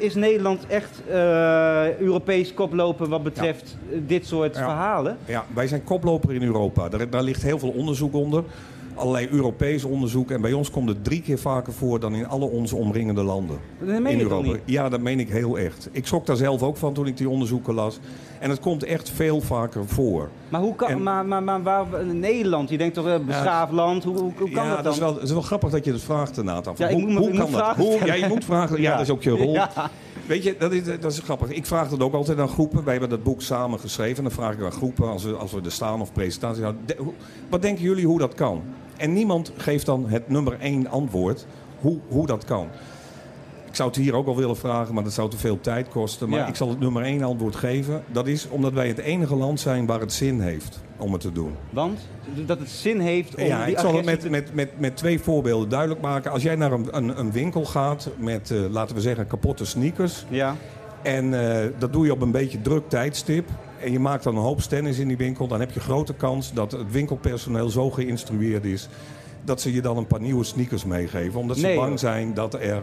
Is Nederland echt eh, Europees koploper wat betreft eh, dit soort Ja. verhalen? Ja, wij zijn koploper in Europa. Daar, daar ligt heel veel onderzoek onder. Allerlei Europees onderzoek. En bij ons komt het drie keer vaker voor dan in alle onze omringende landen. Dat meen in Europa. niet? Ja, dat meen ik heel echt. Ik schrok daar zelf ook van toen ik die onderzoeken las. En het komt echt veel vaker voor. Maar hoe kan, En- maar, maar, maar waar, Nederland, je denkt toch een beschaafd land, hoe, hoe, hoe kan ja, dat dan? is wel, het is wel grappig dat je het vraagt, Nathan. Ja, hoe moet hoe kan dat? Hoe, ja, je moet vragen. Ja, dat is ook je rol. *laughs* Weet je, dat is, dat is grappig. Ik vraag dat ook altijd aan groepen. Wij hebben dat boek samen geschreven. Dan vraag ik aan groepen, als we, als we er staan of presentaties houden. de- Wat denken jullie hoe dat kan? En niemand geeft dan het nummer één antwoord hoe, hoe dat kan. Ik zou het hier ook al willen vragen, maar dat zou te veel tijd kosten. Maar Ja. ik zal het nummer één antwoord geven. Dat is omdat wij het enige land zijn waar het zin heeft om het te doen. Want dat het zin heeft om Ja, die ik zal het met, te- met, met, met twee voorbeelden duidelijk maken. Als jij naar een, een, een winkel gaat met, eh, laten we zeggen, kapotte sneakers. Ja, En eh, dat doe je op een beetje druk tijdstip. En je maakt dan een hoop stennis in die winkel. Dan heb je grote kans dat het winkelpersoneel zo geïnstrueerd is... dat ze je dan een paar nieuwe sneakers meegeven. Omdat ze bang zijn dat er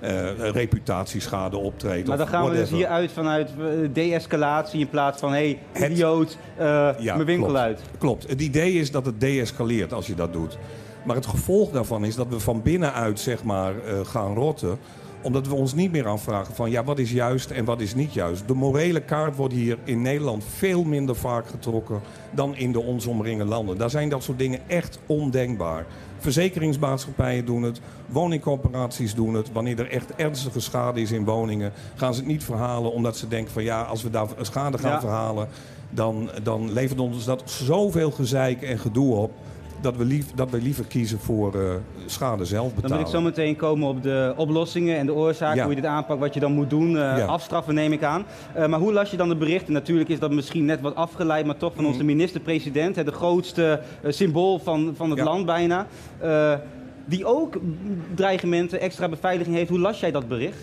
eh, eh, reputatieschade optreedt. maar dan gaan we dus hier uit vanuit eh, de-escalatie in plaats van, hé, hey, idioot, Ja, mijn winkel klopt. uit. Klopt. Het idee is dat het deescaleert als je dat doet. Maar het gevolg daarvan is dat we van binnenuit zeg maar, gaan rotten Omdat we ons niet meer afvragen van ja, wat is juist en wat is niet juist. De morele kaart wordt hier in Nederland veel minder vaak getrokken dan in de ons omringende landen. Daar zijn dat soort dingen echt ondenkbaar. Verzekeringsmaatschappijen doen het, woningcorporaties doen het. Wanneer er echt ernstige schade is in woningen, gaan ze het niet verhalen omdat ze denken van ja, als we daar schade gaan Ja. verhalen, dan, dan levert ons dat zoveel gezeik en gedoe op. Dat we, lief, dat we liever kiezen voor eh, schade zelf Dan betalen. wil ik zo meteen komen op de oplossingen en de oorzaak, Ja. hoe je dit aanpakt, wat je dan moet doen. eh, Ja. Afstraffen neem ik aan. Eh, maar hoe las je dan de berichten? Natuurlijk is dat misschien net wat afgeleid, maar toch van Mhm. onze minister-president, hè, de grootste symbool van, van het Ja. land bijna. die ook dreigementen, extra beveiliging heeft. Hoe las jij dat bericht?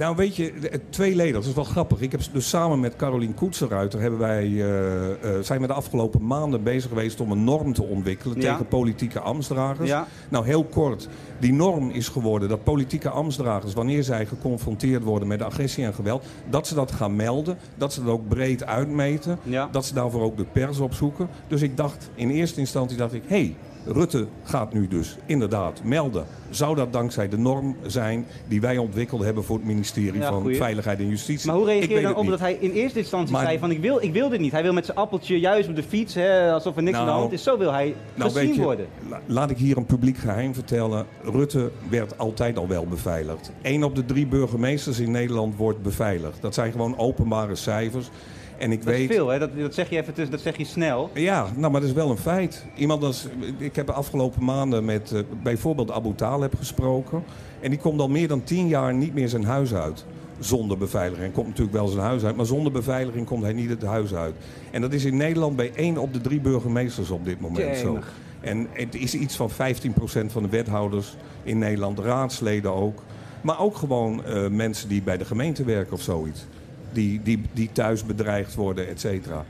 Nou, weet je, het tweeledig, dat is wel grappig. Ik heb dus samen met Carolien Koetsenruiter hebben wij, eh, eh, zijn we de afgelopen maanden bezig geweest om een norm te ontwikkelen Ja. tegen politieke ambtsdragers. Ja. Nou, heel kort. Die norm is geworden dat politieke ambtsdragers, wanneer zij geconfronteerd worden met agressie en geweld, dat ze dat gaan melden. Dat ze dat ook breed uitmeten. Ja. Dat ze daarvoor ook de pers opzoeken. Dus ik dacht, in eerste instantie dacht ik, hé, hey, Rutte gaat nu dus inderdaad melden. Zou dat dankzij de norm zijn die wij ontwikkeld hebben voor het ministerie Ja, van goeie. Veiligheid en Justitie? Maar hoe reageer je dan op niet. dat hij in eerste instantie Maar- zei van ik wil, ik wil dit niet. Hij wil met zijn appeltje juist op de fiets, hè, alsof er niks aan de Nou, hand is. Zo wil hij Nou, gezien je, worden. la- laat ik hier een publiek geheim vertellen. Rutte werd altijd al wel beveiligd. Eén op de drie burgemeesters in Nederland wordt beveiligd. Dat zijn gewoon openbare cijfers. En ik Dat is weet. veel, hè? Dat, dat zeg je even, tussen- dat zeg je snel. Ja, nou, maar dat is wel een feit. Iemand als, ik heb de afgelopen maanden met eh, bijvoorbeeld Abu Taleb gesproken. En die komt al meer dan tien jaar niet meer zijn huis uit. Zonder beveiliging. Hij komt natuurlijk wel zijn huis uit, maar zonder beveiliging komt hij niet het huis uit. En dat is in Nederland bij één op de drie burgemeesters op dit moment zo. Jemig. En het is iets van 15% van de wethouders in Nederland, raadsleden ook. Maar ook gewoon eh, mensen die bij de gemeente werken of zoiets. Die, die, die thuis bedreigd worden, et cetera.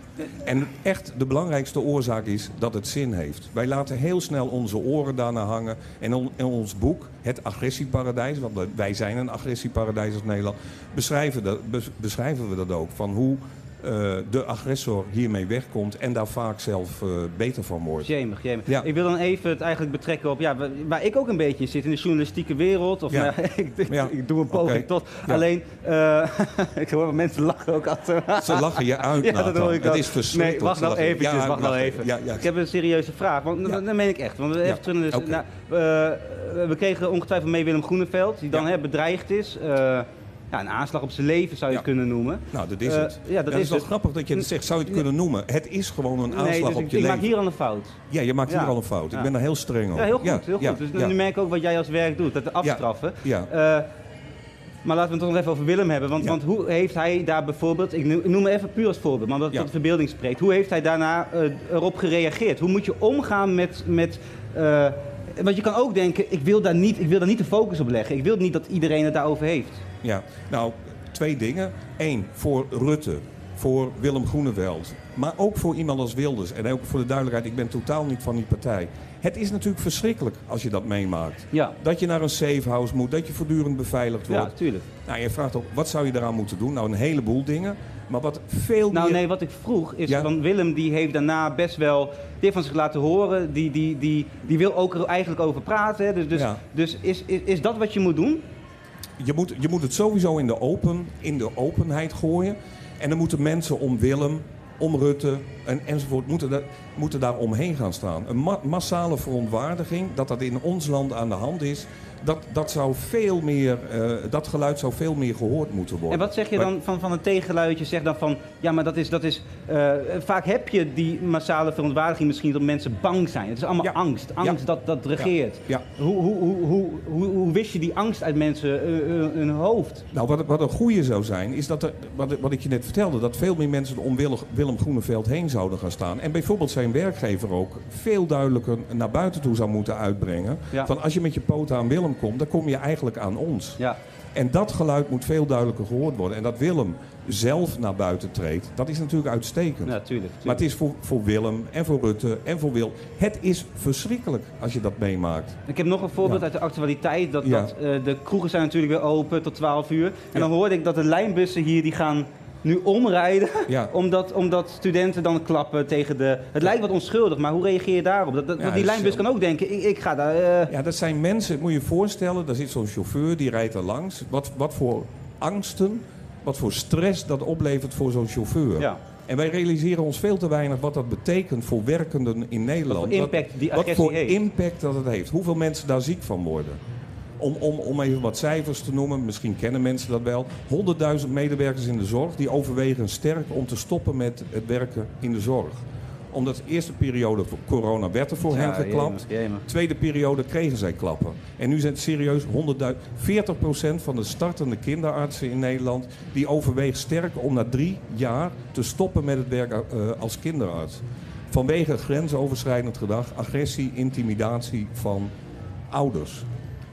En echt de belangrijkste oorzaak is dat het zin heeft. Wij laten heel snel onze oren daarna hangen. En in ons boek, Het Agressieparadijs, want wij zijn een agressieparadijs als Nederland, beschrijven, beschrijven we dat ook. Van hoe eh, de agressor hiermee wegkomt en daar vaak zelf eh, beter van wordt. Jemig, jemig. Ja. Ik wil dan even het eigenlijk betrekken op ja, waar- ik ook een beetje in zit, in de journalistieke wereld. Of Ja. nou, *laughs* ik, ik, Ja. ik doe een poging tot. Alleen, eh, *laughs* ik hoor mensen lachen ook altijd. Ze lachen je uit, *laughs* Ja, dat hoor ik Het is verschrikkelijk. Nee, wacht nou eventjes, Ja, wacht nou even. Ik heb een serieuze vraag, want dat, meen ik echt. Want we, even terug nou, kregen ongetwijfeld mee Willem Groeneveld, die dan hè, bedreigd is. Ja, een aanslag op zijn leven zou je Ja. het kunnen noemen. Nou, dat is Eh, het. ja, dat het is wel grappig dat je het zegt. Zou je het kunnen noemen? Het is gewoon een aanslag Nee, dus op ik, je ik leven. maak hier al een fout. Ja, je maakt hier al een fout. Ik ben daar heel streng op. Ja, heel goed. heel goed. ja, dus nu merk ik ook wat jij als werk doet, dat afstraffen. Ja. Eh, maar laten we het toch nog even over Willem hebben. Want, Ja. want hoe heeft hij daar bijvoorbeeld, ik noem, ik me even puur als voorbeeld, maar omdat het Ja. tot verbeelding spreekt. Hoe heeft hij daarna eh, erop gereageerd? Hoe moet je omgaan met. met want je kan ook denken, ik wil, daar niet, ik wil daar niet de focus op leggen. Ik wil niet dat iedereen het daarover heeft. Ja, nou, twee dingen. Eén, voor Rutte, voor Willem Groeneveld. Maar ook voor iemand als Wilders. En ook voor de duidelijkheid, ik ben totaal niet van die partij. Het is natuurlijk verschrikkelijk als je dat meemaakt. Ja, Dat je naar een safe house moet, dat je voortdurend beveiligd ja wordt. tuurlijk. Nou, je vraagt ook, wat zou je daaraan moeten doen? Nou, een heleboel dingen. Maar wat veel Nou meer... nee, wat ik vroeg is, Ja. van Willem die heeft daarna best wel, die heeft van zich laten horen, die, die, die, die wil ook er eigenlijk over praten. Hè. Dus, dus, Ja. dus is, is, is dat wat je moet doen? je, moet, je moet het sowieso in de, open, in de openheid gooien. En dan moeten mensen om Willem, om Rutte en, enzovoort, moeten, daar moeten daar omheen gaan staan. Een ma- massale verontwaardiging dat dat in ons land aan de hand is. Dat, dat, zou veel meer, eh, dat geluid zou veel meer gehoord moeten worden. En wat zeg je dan van, van een tegenluidje? Zeg dan van, ja, maar dat is, dat is eh, vaak heb je die massale verontwaardiging misschien dat mensen bang zijn. Het is allemaal Ja. angst. Angst Ja. dat, dat regeert. Ja. Hoe, hoe, hoe, hoe, hoe, hoe wist je die angst uit mensen eh, hun hoofd? Nou, wat, wat een goede zou zijn, is dat er, wat, wat ik je net vertelde, dat veel meer mensen om Willem, Willem Groeneveld heen zouden gaan staan. En bijvoorbeeld zijn werkgever ook veel duidelijker naar buiten toe zou moeten uitbrengen. Van als je met je poten aan Willem komt, dan kom je eigenlijk aan ons. Ja. En dat geluid moet veel duidelijker gehoord worden. En dat Willem zelf naar buiten treedt, dat is natuurlijk uitstekend. Ja, tuurlijk. Maar het is voor, voor Willem en voor Rutte en voor Wil. Het is verschrikkelijk als je dat meemaakt. Ik heb nog een voorbeeld Ja. uit de actualiteit. Dat, Ja. dat, eh, de kroegen zijn natuurlijk weer open tot 12 uur. En dan hoorde ik dat de lijnbussen hier die gaan nu omrijden Ja. *laughs* omdat, omdat studenten dan klappen tegen de... Het lijkt wat onschuldig, maar hoe reageer je daarop? Dat, dat, Ja, want die lijnbus kan ook denken, ik, ik ga daar... eh, Ja, dat zijn mensen, moet je je voorstellen, daar zit zo'n chauffeur, die rijdt er langs. Wat, wat voor angsten, wat voor stress dat oplevert voor zo'n chauffeur. Ja. En wij realiseren ons veel te weinig wat dat betekent voor werkenden in Nederland. Wat voor impact die wat voor heeft. impact dat het heeft. Hoeveel mensen daar ziek van worden. Om, om, om even wat cijfers te noemen, misschien kennen mensen dat wel. 100.000 medewerkers in de zorg die overwegen sterk om te stoppen met het werken in de zorg. Omdat de eerste periode van corona werd er voor hen geklapt. jemig, jemig. Tweede periode kregen zij klappen. En nu zijn het serieus 100.000. 40% van de startende kinderartsen in Nederland... die overweegt sterk om na drie jaar te stoppen met het werk eh, als kinderarts. Vanwege grensoverschrijdend gedrag, agressie, intimidatie van ouders.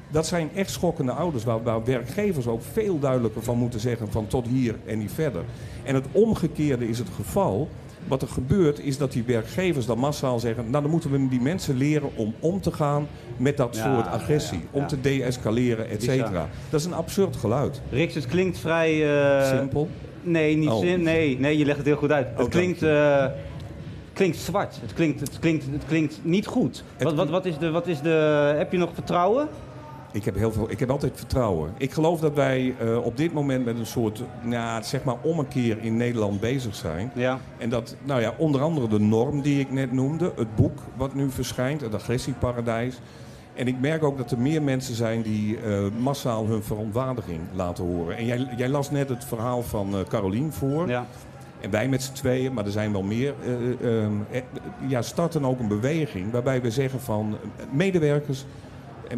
Dat zijn echt schokkende ouders waar, waar werkgevers ook veel duidelijker van moeten zeggen van tot hier en niet verder. En het omgekeerde is het geval. Wat er gebeurt is dat die werkgevers dan massaal zeggen... nou dan moeten we die mensen leren om om te gaan met dat Ja, soort agressie. ja, ja, Om te deescaleren, et cetera. Dat is een absurd geluid. Rix, het klinkt vrij... eh, Simpel. Nee, niet Oh. zin, nee, nee, je legt het heel goed uit. het dank klinkt, eh, klinkt zwart. Het klinkt, het, klinkt, het klinkt niet goed. Wat, wat, wat, is de, wat is de... Heb je nog vertrouwen? Ik heb, heel veel, ik heb altijd vertrouwen. Ik geloof dat wij eh, op dit moment met een soort, nou, zeg maar, ommekeer in Nederland bezig zijn. Ja. En dat, nou ja, onder andere de norm die ik net noemde, het boek wat nu verschijnt, het agressieparadijs. En ik merk ook dat er meer mensen zijn die eh, massaal hun verontwaardiging laten horen. En jij, jij las net het verhaal van eh Carolien voor. Ja. En wij met z'n tweeën, maar er zijn wel meer, ja, starten ook een beweging waarbij we zeggen van medewerkers,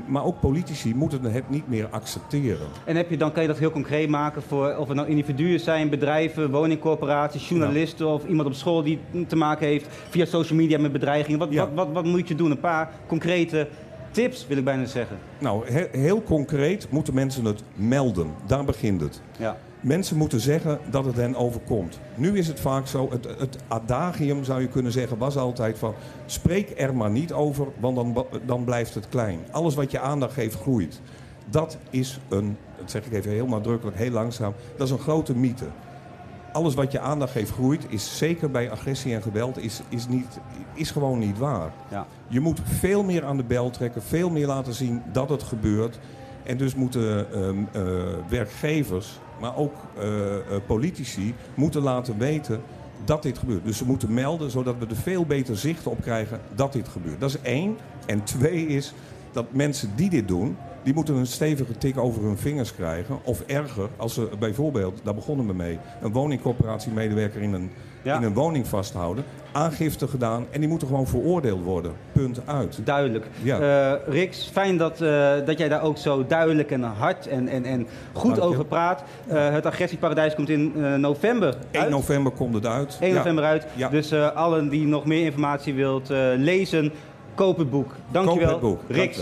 maar ook politici moeten het niet meer accepteren. En heb je, dan kan je dat heel concreet maken voor of het nou individuen zijn, bedrijven, woningcorporaties, journalisten of iemand op school die te maken heeft via social media met bedreigingen. Wat, Ja. wat, wat, wat moet je doen? Een paar concrete tips wil ik bijna zeggen. Nou, he- heel concreet moeten mensen het melden. Daar begint het. Ja. Mensen moeten zeggen dat het hen overkomt. Nu is het vaak zo, het, het adagium zou je kunnen zeggen, was altijd van... spreek er maar niet over, want dan, dan blijft het klein. Alles wat je aandacht geeft, groeit. Dat is een, dat zeg ik even heel nadrukkelijk, heel langzaam... dat is een grote mythe. Alles wat je aandacht geeft, groeit, is zeker bij agressie en geweld... is, is, niet, is gewoon niet waar. Ja. Je moet veel meer aan de bel trekken, veel meer laten zien dat het gebeurt. En dus moeten ehm, eh, werkgevers, maar ook eh, eh, politici, moeten laten weten dat dit gebeurt. Dus ze moeten melden, zodat we er veel beter zicht op krijgen dat dit gebeurt. Dat is één. En twee is dat mensen die dit doen, die moeten een stevige tik over hun vingers krijgen. Of erger, als ze bijvoorbeeld, daar begonnen we mee, een woningcorporatiemedewerker in een, Ja. in een woning vasthouden. Aangifte gedaan en die moeten gewoon veroordeeld worden. Punt uit. Duidelijk. Ja. Eh, Rix, fijn dat, eh, dat jij daar ook zo duidelijk en hard en, en, en goed Dank je. over praat. Eh, het agressieparadijs komt in november 1 uit. november komt het uit. 1 Ja. november uit. Ja. Dus allen die nog meer informatie wilt lezen, koop het boek. Dankjewel. Koop het boek. Rix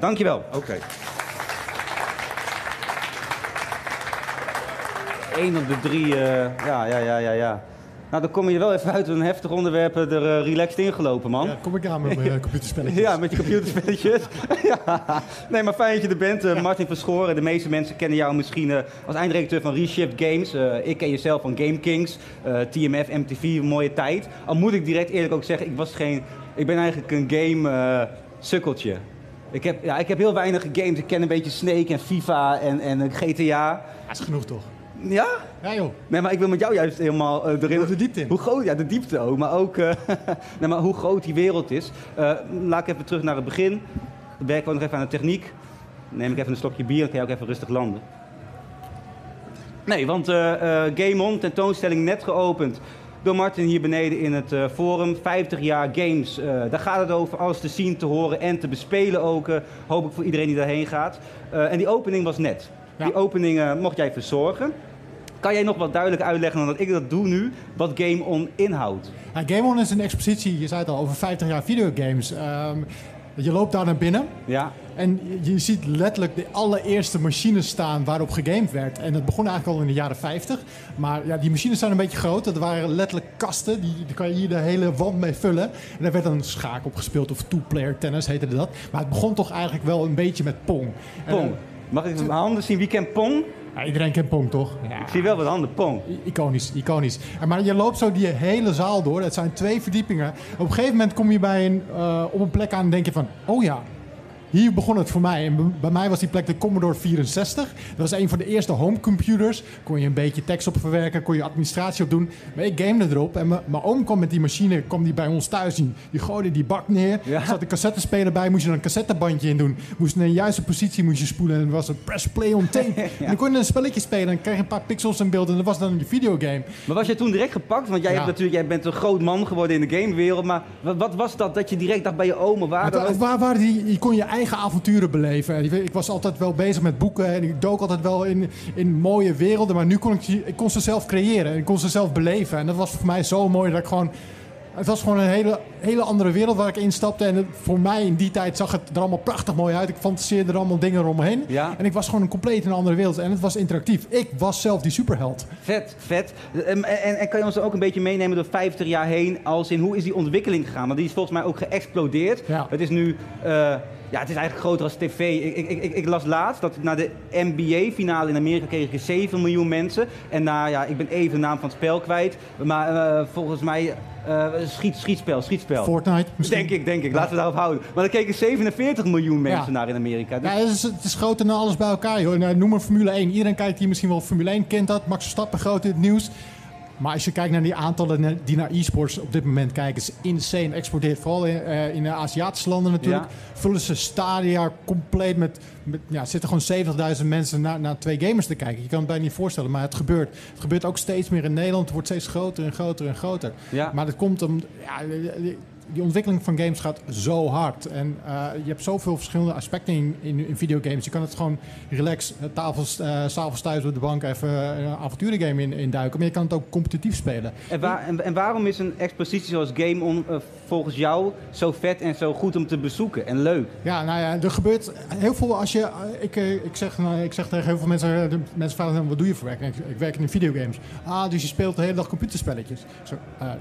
Dankjewel. Oké. 1 op de drie, ja, ja, ja, ja, ja. Nou, dan kom je wel even uit een heftig onderwerp er eh, relaxed ingelopen, man. Ja, kom ik aan met mijn eh, computerspelletjes. *laughs* Ja, met je computerspelletjes. *laughs* ja. Nee, maar fijn dat je er bent. eh, Martin Verschoren, de meeste mensen kennen jou misschien eh, als eindredacteur van Reshift Games. Eh, ik ken jezelf van Game Kings, eh, TMF, MTV, mooie tijd. Al moet ik direct eerlijk ook zeggen, ik, was geen, ik ben eigenlijk een game eh, sukkeltje. Ik heb, ja, ik heb heel weinig games. Ik ken een beetje Snake en FIFA en, en eh, GTA. Dat is genoeg toch? Ja? Ja joh, Nee, maar ik wil met jou juist helemaal eh, erin. de diepte in. Hoe groot, ja, de diepte ook, maar ook eh, *laughs* nee, maar hoe groot die wereld is. Eh, laat ik even terug naar het begin. Dan werken we nog even aan de techniek. Dan neem ik even een slokje bier, dan kan je ook even rustig landen. Nee, want eh eh, Game On, tentoonstelling net geopend door Martin hier beneden in het eh, forum. 50 jaar games, eh, daar gaat het over. Alles te zien, te horen en te bespelen ook. eh, hoop ik voor iedereen die daarheen gaat. Eh, en die opening was net. Ja. Die opening eh, mocht jij verzorgen. Kan jij nog wat duidelijker uitleggen dan dat ik dat doe nu, wat Game On inhoudt? Ja, Game On is een expositie, je zei het al, over 50 jaar videogames. Ehm, je loopt daar naar binnen Ja, en je, ziet letterlijk de allereerste machines staan waarop gegamed werd. En dat begon eigenlijk al in de jaren 50. Maar ja, die machines zijn een beetje groot. Dat waren letterlijk kasten, die, die kan je hier de hele wand mee vullen. En daar werd dan schaak op gespeeld of two-player tennis heette dat. Maar het begon toch eigenlijk wel een beetje met Pong. En, Pong. Mag ik mijn handen zien? Wie kent Pong? Ja, iedereen kent Pong, toch? Ja. Ik zie wel wat handen, Pong. I- Iconisch, iconisch. En Maar je loopt zo die hele zaal door. Het zijn twee verdiepingen. Op een gegeven moment kom je bij een, eh, op een plek aan en denk je van... Oh ja, hier begon het voor mij. En bij mij was die plek de Commodore 64. Dat was een van de eerste homecomputers. Kon je een beetje tekst op verwerken, kon je administratie op doen. Maar ik gamede erop. En mijn- oom kwam met die machine, kwam die bij ons thuis zien. Die gooide die bak neer. Ja. Er zat een cassettespeler bij, moest je er een cassettebandje in doen. Moest in een juiste positie moest je spoelen. En dan was het press play on tape. *laughs* En dan kon je een spelletje spelen. En dan kreeg je een paar pixels in beeld. En dat was dan je videogame. Maar was je toen direct gepakt? Want jij, Ja. hebt natuurlijk, jij bent een groot man geworden in de gamewereld. Maar wat, wat was dat dat je direct dacht bij je oma? Waar, waar waren die, je kon je eigen avonturen beleven. En Ik, was altijd wel bezig met boeken en ik dook altijd wel in, in mooie werelden. Maar nu kon ik, ik kon ze zelf creëren. Ik kon ze zelf beleven. En dat was voor mij zo mooi dat ik gewoon... Het was gewoon een hele, hele andere wereld waar ik instapte. En het- voor mij in die tijd zag het er allemaal prachtig mooi uit. Ik fantaseerde er allemaal dingen omheen. Ja. En ik was gewoon een compleet een andere wereld. En het was interactief. Ik was zelf die superheld. Vet, vet. En, en, en kan je ons ook een beetje meenemen door 50 jaar heen? Als in hoe is die ontwikkeling gegaan? Want die is volgens mij ook geëxplodeerd. Ja. Het is nu, eh, ja, het is eigenlijk groter als tv. Ik, ik, ik, ik las laatst dat na de NBA-finale in Amerika kregen 7 miljoen mensen. En na, ja, ik ben even de naam van het spel kwijt. Maar eh, volgens mij, eh, schiet, schietspel, schietspel. Fortnite misschien. Denk ik, denk ik. Laten we daarop houden. Maar er keken 47 miljoen mensen Ja. naar in Amerika. Dus- Ja, het is, het is groter dan alles bij elkaar. Joh. Nou, noem maar Formule 1. Iedereen kijkt hier misschien wel Formule 1, kent dat. Max Verstappen groot in het nieuws. Maar als je kijkt naar die aantallen die naar e-sports op dit moment kijken, is insane. Explodeert vooral in, eh, in de Aziatische landen natuurlijk. Ja. Vullen ze stadia compleet met, met ja, zitten gewoon 70.000 mensen naar, naar twee gamers te kijken. Je kan het bijna niet voorstellen, maar het gebeurt. Het gebeurt ook steeds meer in Nederland. Het wordt steeds groter en groter en groter. Ja. Maar dat komt om. Ja, die- ontwikkeling van games gaat zo hard. En eh, je hebt zoveel verschillende aspecten in, in, in videogames. Je kan het gewoon relax, eh, tafels, eh, s'avonds thuis op de bank even een avonturengame in, induiken. Maar je kan het ook competitief spelen. En, waar- en, en waarom is een expositie zoals Game On eh, volgens jou zo vet en zo goed om te bezoeken en leuk? Ja, nou ja, er gebeurt heel veel als je... Ik, ik, zeg, nou, ik zeg tegen heel veel mensen... de mensen vragen wat doe je voor werk? En Ik, ik werk in videogames. Ah, dus je speelt de hele dag computerspelletjes. Zo,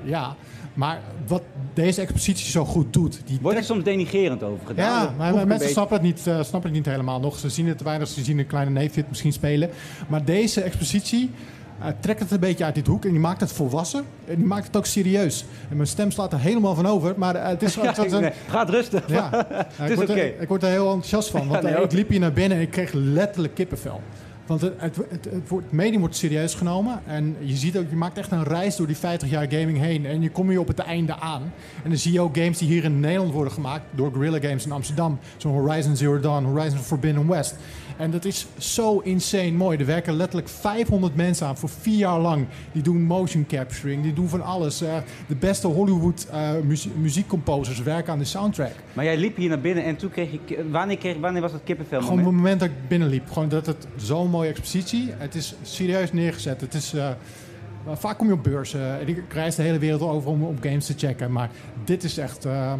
ja, maar wat deze expositie zo goed doet... Die Wordt er soms denigerend over gedaan? Ja, maar mensen beetje- snappen het, niet, eh, snappen het niet helemaal nog. Ze zien het te weinig, ze zien een kleine neefje het misschien spelen. Maar deze expositie eh, trekt het een beetje uit dit hoek en die maakt het volwassen. En die maakt het ook serieus. En mijn stem slaat er helemaal van over, maar eh, het is... *laughs* Ja, het een- gaat rustig. ja, *laughs* is ik, word er, ik word er heel enthousiast van. Want Ja, nee, ook. ik liep hier naar binnen en ik kreeg letterlijk kippenvel. Want het, het, het, het, wordt, medium wordt serieus genomen. En je ziet ook, je maakt echt een reis door die 50 jaar gaming heen. En je kom je op het einde aan. En dan zie je ook games die hier in Nederland worden gemaakt door Guerrilla Games in Amsterdam. Zo'n Horizon Zero Dawn, Horizon Forbidden West. En dat is zo insane mooi. Er werken letterlijk 500 mensen aan voor vier jaar lang. Die doen motion capturing, die doen van alles. Eh, de beste Hollywood eh, muzie- muziekcomposers werken aan de soundtrack. Maar jij liep hier naar binnen en toen kreeg je... Wanneer, kreeg, wanneer was dat kippenvel Gewoon op het moment? dat ik binnenliep. Gewoon dat het zo'n expositie. Het is serieus neergezet. Het is, eh, vaak kom je op beurzen. En ik reis de hele wereld over om op games te checken. Maar dit is echt... eh,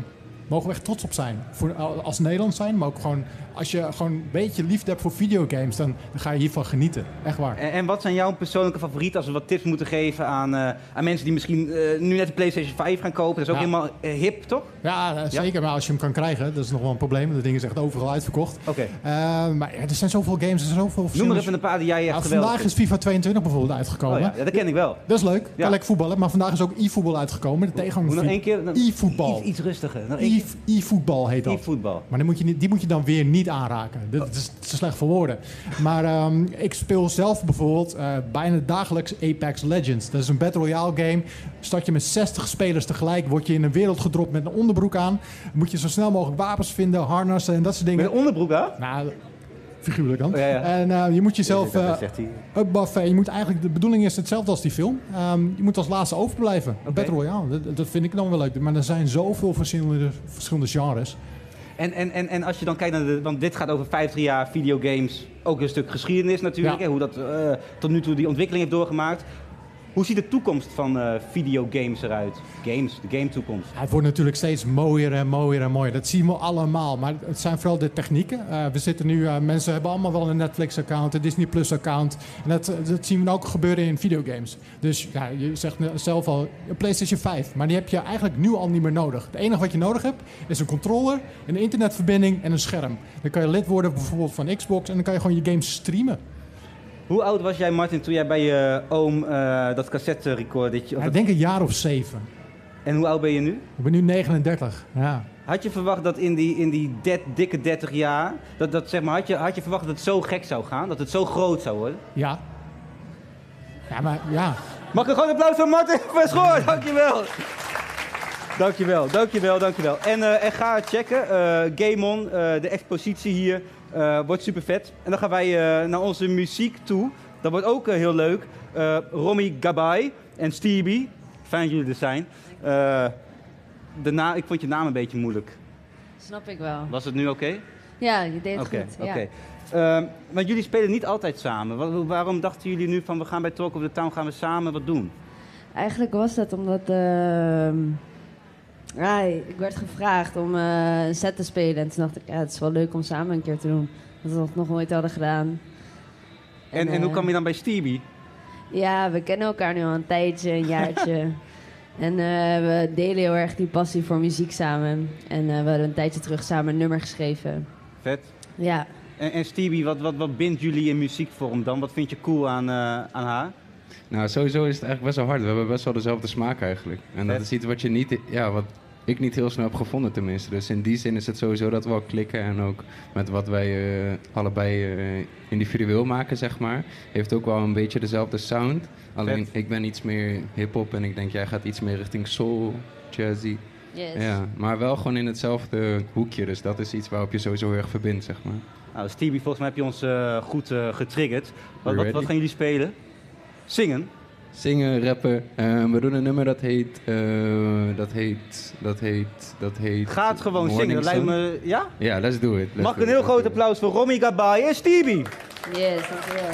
mogen we echt trots op zijn. Voor, als Nederland zijn, maar ook gewoon... Als je gewoon een beetje liefde hebt voor videogames, dan, dan ga je hiervan genieten. Echt waar. En, en wat zijn jouw persoonlijke favorieten als we wat tips moeten geven aan, eh, aan mensen die misschien eh, nu net de PlayStation 5 gaan kopen? Dat is ook Ja. helemaal eh, hip, toch? Ja, zeker. Maar als je hem kan krijgen, dat is nog wel een probleem. Dat ding is echt overal uitverkocht. Oké. Maar ja, er zijn zoveel games, er zijn zoveel Noem er verschillende... even een paar die jij echt Ja, geweldig vandaag is. FIFA 22 bijvoorbeeld uitgekomen. Oh ja, dat ken ik wel. Dat is leuk. Ja. Kan lekker voetballen. Maar vandaag is ook e-voetbal uitgekomen. De tegenhanger van? E-voetbal. Iets, iets rustiger. E- E-voetbal heet dat. E-voetbal. Maar dan moet je die moet je dan weer niet aanraken. Dat is te slecht voor woorden. Maar ehm, ik speel zelf bijvoorbeeld eh, bijna dagelijks Apex Legends. Dat is een Battle Royale game. Start je met 60 spelers tegelijk, word je in een wereld gedropt met een onderbroek aan. Moet je zo snel mogelijk wapens vinden, harnassen en dat soort Met dingen. een onderbroek aan? Nou, figuurlijk dan. Ja, ja. En eh, je moet jezelf Dat eh, zegt hij. upbuffen. Je moet eigenlijk, de bedoeling is hetzelfde als die film. Ehm, je moet als laatste overblijven. Battle Royale, dat, dat vind ik dan wel leuk. Maar er zijn zoveel verschillende, verschillende genres. En, en, en, en als je dan kijkt naar de... Want dit gaat over 50 jaar videogames. Ook een stuk geschiedenis natuurlijk. Ja. Hè, hoe dat eh, tot nu toe die ontwikkeling heeft doorgemaakt. Hoe ziet de toekomst van eh, videogames eruit? Games, de game toekomst. Het wordt natuurlijk steeds mooier en mooier en mooier. Dat zien we allemaal. Maar het zijn vooral de technieken. Eh, we zitten nu, eh, mensen hebben allemaal wel een Netflix-account, een Disney Plus-account. En dat, dat zien we ook gebeuren in videogames. Dus ja, je zegt zelf al, een PlayStation 5. Maar die heb je eigenlijk nu al niet meer nodig. Het enige wat je nodig hebt is een controller, een internetverbinding en een scherm. Dan kan je lid worden bijvoorbeeld van Xbox en dan kan je gewoon je games streamen. Hoe oud was jij, Martin, toen jij bij je oom eh, dat cassette recordetje... of Ja, dat- ik denk een jaar of zeven. En hoe oud ben je nu? Ik ben nu 39. Ja. Had je verwacht dat in die, in die det- dikke 30 jaar, dat, dat, zeg maar, had, je, had je verwacht dat het zo gek zou gaan? Dat het zo groot zou worden? Ja. Ja, maar ja. Mag ik een groot applaus voor Martin *laughs* Verschoor? Dankjewel. Dankjewel, dankjewel, dankjewel. En, eh, en ga checken, eh Gamon, de expositie hier, wordt super vet. En dan gaan wij eh, naar onze muziek toe. Dat wordt ook eh, heel leuk. Eh Romy Gabay en Stevie, fijn dat jullie er zijn. Eh, de na ik vond je naam een beetje moeilijk. Snap ik wel. Was het nu oké? Ja, je deed het goed. Ja. oké. Ehm, maar jullie spelen niet altijd samen. Wa- waarom dachten jullie nu van we gaan bij Talk of the Town gaan we samen wat doen? Eigenlijk was dat omdat ehm, ik werd gevraagd om eh, een set te spelen. En toen dacht ik, ja, het is wel leuk om samen een keer te doen. Dat we dat nog nooit hadden gedaan. En, en hoe eh, kwam je dan bij Stevie? Ja, we kennen elkaar nu al een tijdje, een jaartje. *laughs* en eh, we delen heel erg die passie voor muziek samen. En we hadden een tijdje terug samen een nummer geschreven. Vet. Ja, En, en Stevie, wat, wat, wat bindt jullie in muziekvorm dan? Wat vind je cool aan, aan haar? Nou, sowieso is het eigenlijk best wel hard. We hebben best wel dezelfde smaak eigenlijk. En dat is iets wat je niet, ja, wat ik niet heel snel heb gevonden tenminste. Dus in die zin is het sowieso dat we wel klikken. En ook met wat wij eh, allebei eh, individueel maken, zeg maar. Heeft ook wel een beetje dezelfde sound. Alleen Vet. ik ben iets meer hip-hop en ik denk jij gaat iets meer richting soul, jazzy. yes. Ja, maar wel gewoon in hetzelfde hoekje. Dus dat is iets waarop je sowieso heel erg verbindt, zeg maar. Nou, Stevie, volgens mij heb je ons eh, goed eh, getriggerd. Wat, wat gaan jullie spelen? Zingen? Zingen, rappen. Eh, we doen een nummer dat heet, eh, dat heet, dat heet, dat heet... Gaat gewoon Morning zingen. Lijkt me... Ja? Ja, let's do it. Let's Mag ik een heel groot applaus voor Romy Gabay en Stevie? Yes, dankjewel.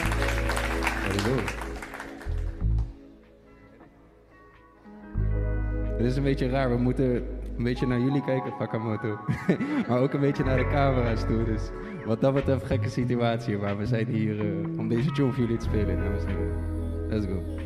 Het is een beetje raar, we moeten een beetje naar jullie kijken, Fakamoto. *laughs* maar ook een beetje naar de camera's toe. Dus wat dat betreft, gekke situatie. Maar we zijn hier eh, om deze tune voor jullie te spelen, dames en heren. Let's go.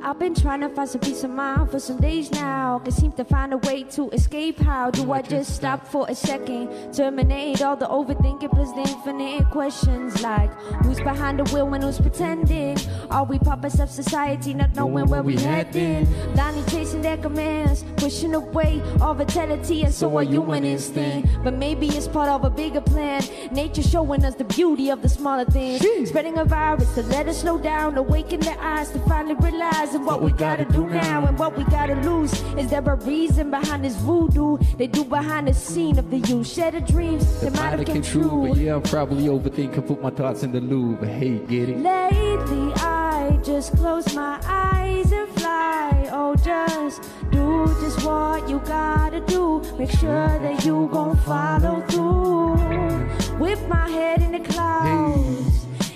I've been trying to find some peace of mind for some days now. Can't seem to find a way to escape. How do I just stop for a second? Terminate all the overthinking plus the infinite questions like who's behind the wheel and who's pretending? Are we puppets of society not knowing where we heading? Blindly chasing their commands, pushing away all vitality and so our human instinct. But maybe it's part of a bigger plan. Nature showing us the beauty of the smaller things. Spreading a virus to let us slow down, awaken their eyes to finally realize what, we gotta, do now and what we gotta lose. Is there a reason behind this voodoo they do behind the scene of the youth? Share the dreams that might have came true. But yeah, I'm probably overthinking, put my thoughts in the loop. But hey, get it? Lately, I just close my eyes and fly. Oh, just do just what you gotta do. Make sure that you gon' follow through. With my head in the clouds.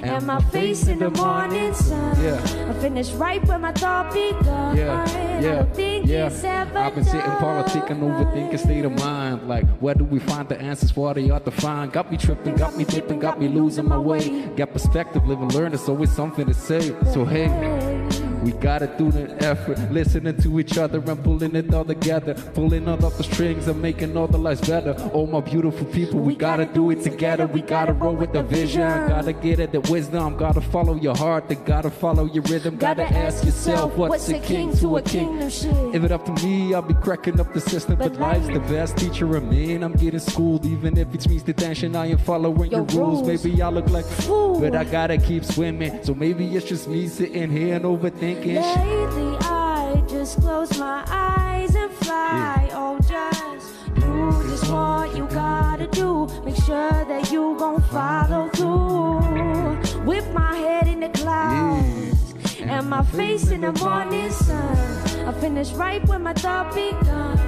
And my face in the morning sun. Yeah. I finish right where my thought begun. Yeah, yeah, yeah. I've been sitting done. politicking, overthinking state of mind. Like, where do we find the answers for what they ought to find? Got me tripping, got me dipping, got me losing my way. Got perspective, live and learn, It's always something to say. So, hey. We gotta do the effort, listening to each other and pulling it all together, pulling all of the strings and making all the lives better. All my beautiful people, we gotta do it together. We gotta roll with the vision, gotta get it the wisdom, gotta follow your heart, then gotta follow your rhythm. Gotta ask yourself, what's a king to a king? If it up to me, I'll be cracking up the system. But life's the best teacher of me, and I'm getting schooled. Even if it means detention, I am following your, Your rules. rules. Maybe I look like a Fool. but I gotta keep swimming. So maybe it's just me sitting here and overthinking. Shit. Lately, I just close my eyes and fly. Oh, just do just what you gotta do. Make sure that you gon' follow through. With my head in the clouds and my face in the morning sun. I finish right where my thought begun.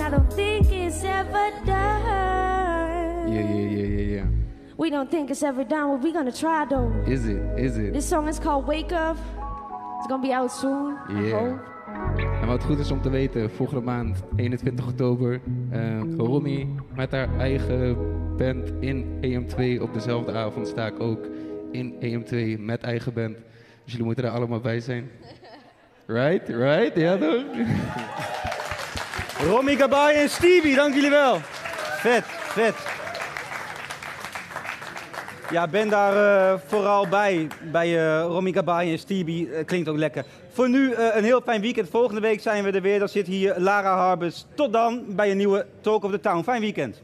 I don't think it's ever done. Yeah, yeah, yeah, yeah, yeah. We don't think it's ever done. What we gonna try though? Is it? Is it? This song is called Wake Up. It's gonna be out soon. I Yeah. hope. En wat goed is om te weten, volgende maand, 21 oktober, eh Romy met haar eigen band in EM2 op dezelfde avond sta ik ook in EM2 met eigen band. Dus jullie moeten er allemaal bij zijn. Right? Right? Ja toch? Romy Gabay en Stevie, dank jullie wel. Vet, vet. Ja, ben daar eh, vooral bij. Bij uh, Romy Gabai en Stevie. Uh, klinkt ook lekker. Voor nu een heel fijn weekend. Volgende week zijn we er weer. Dan zit hier Lara Harbers. Tot dan bij een nieuwe Talk of the Town. Fijn weekend.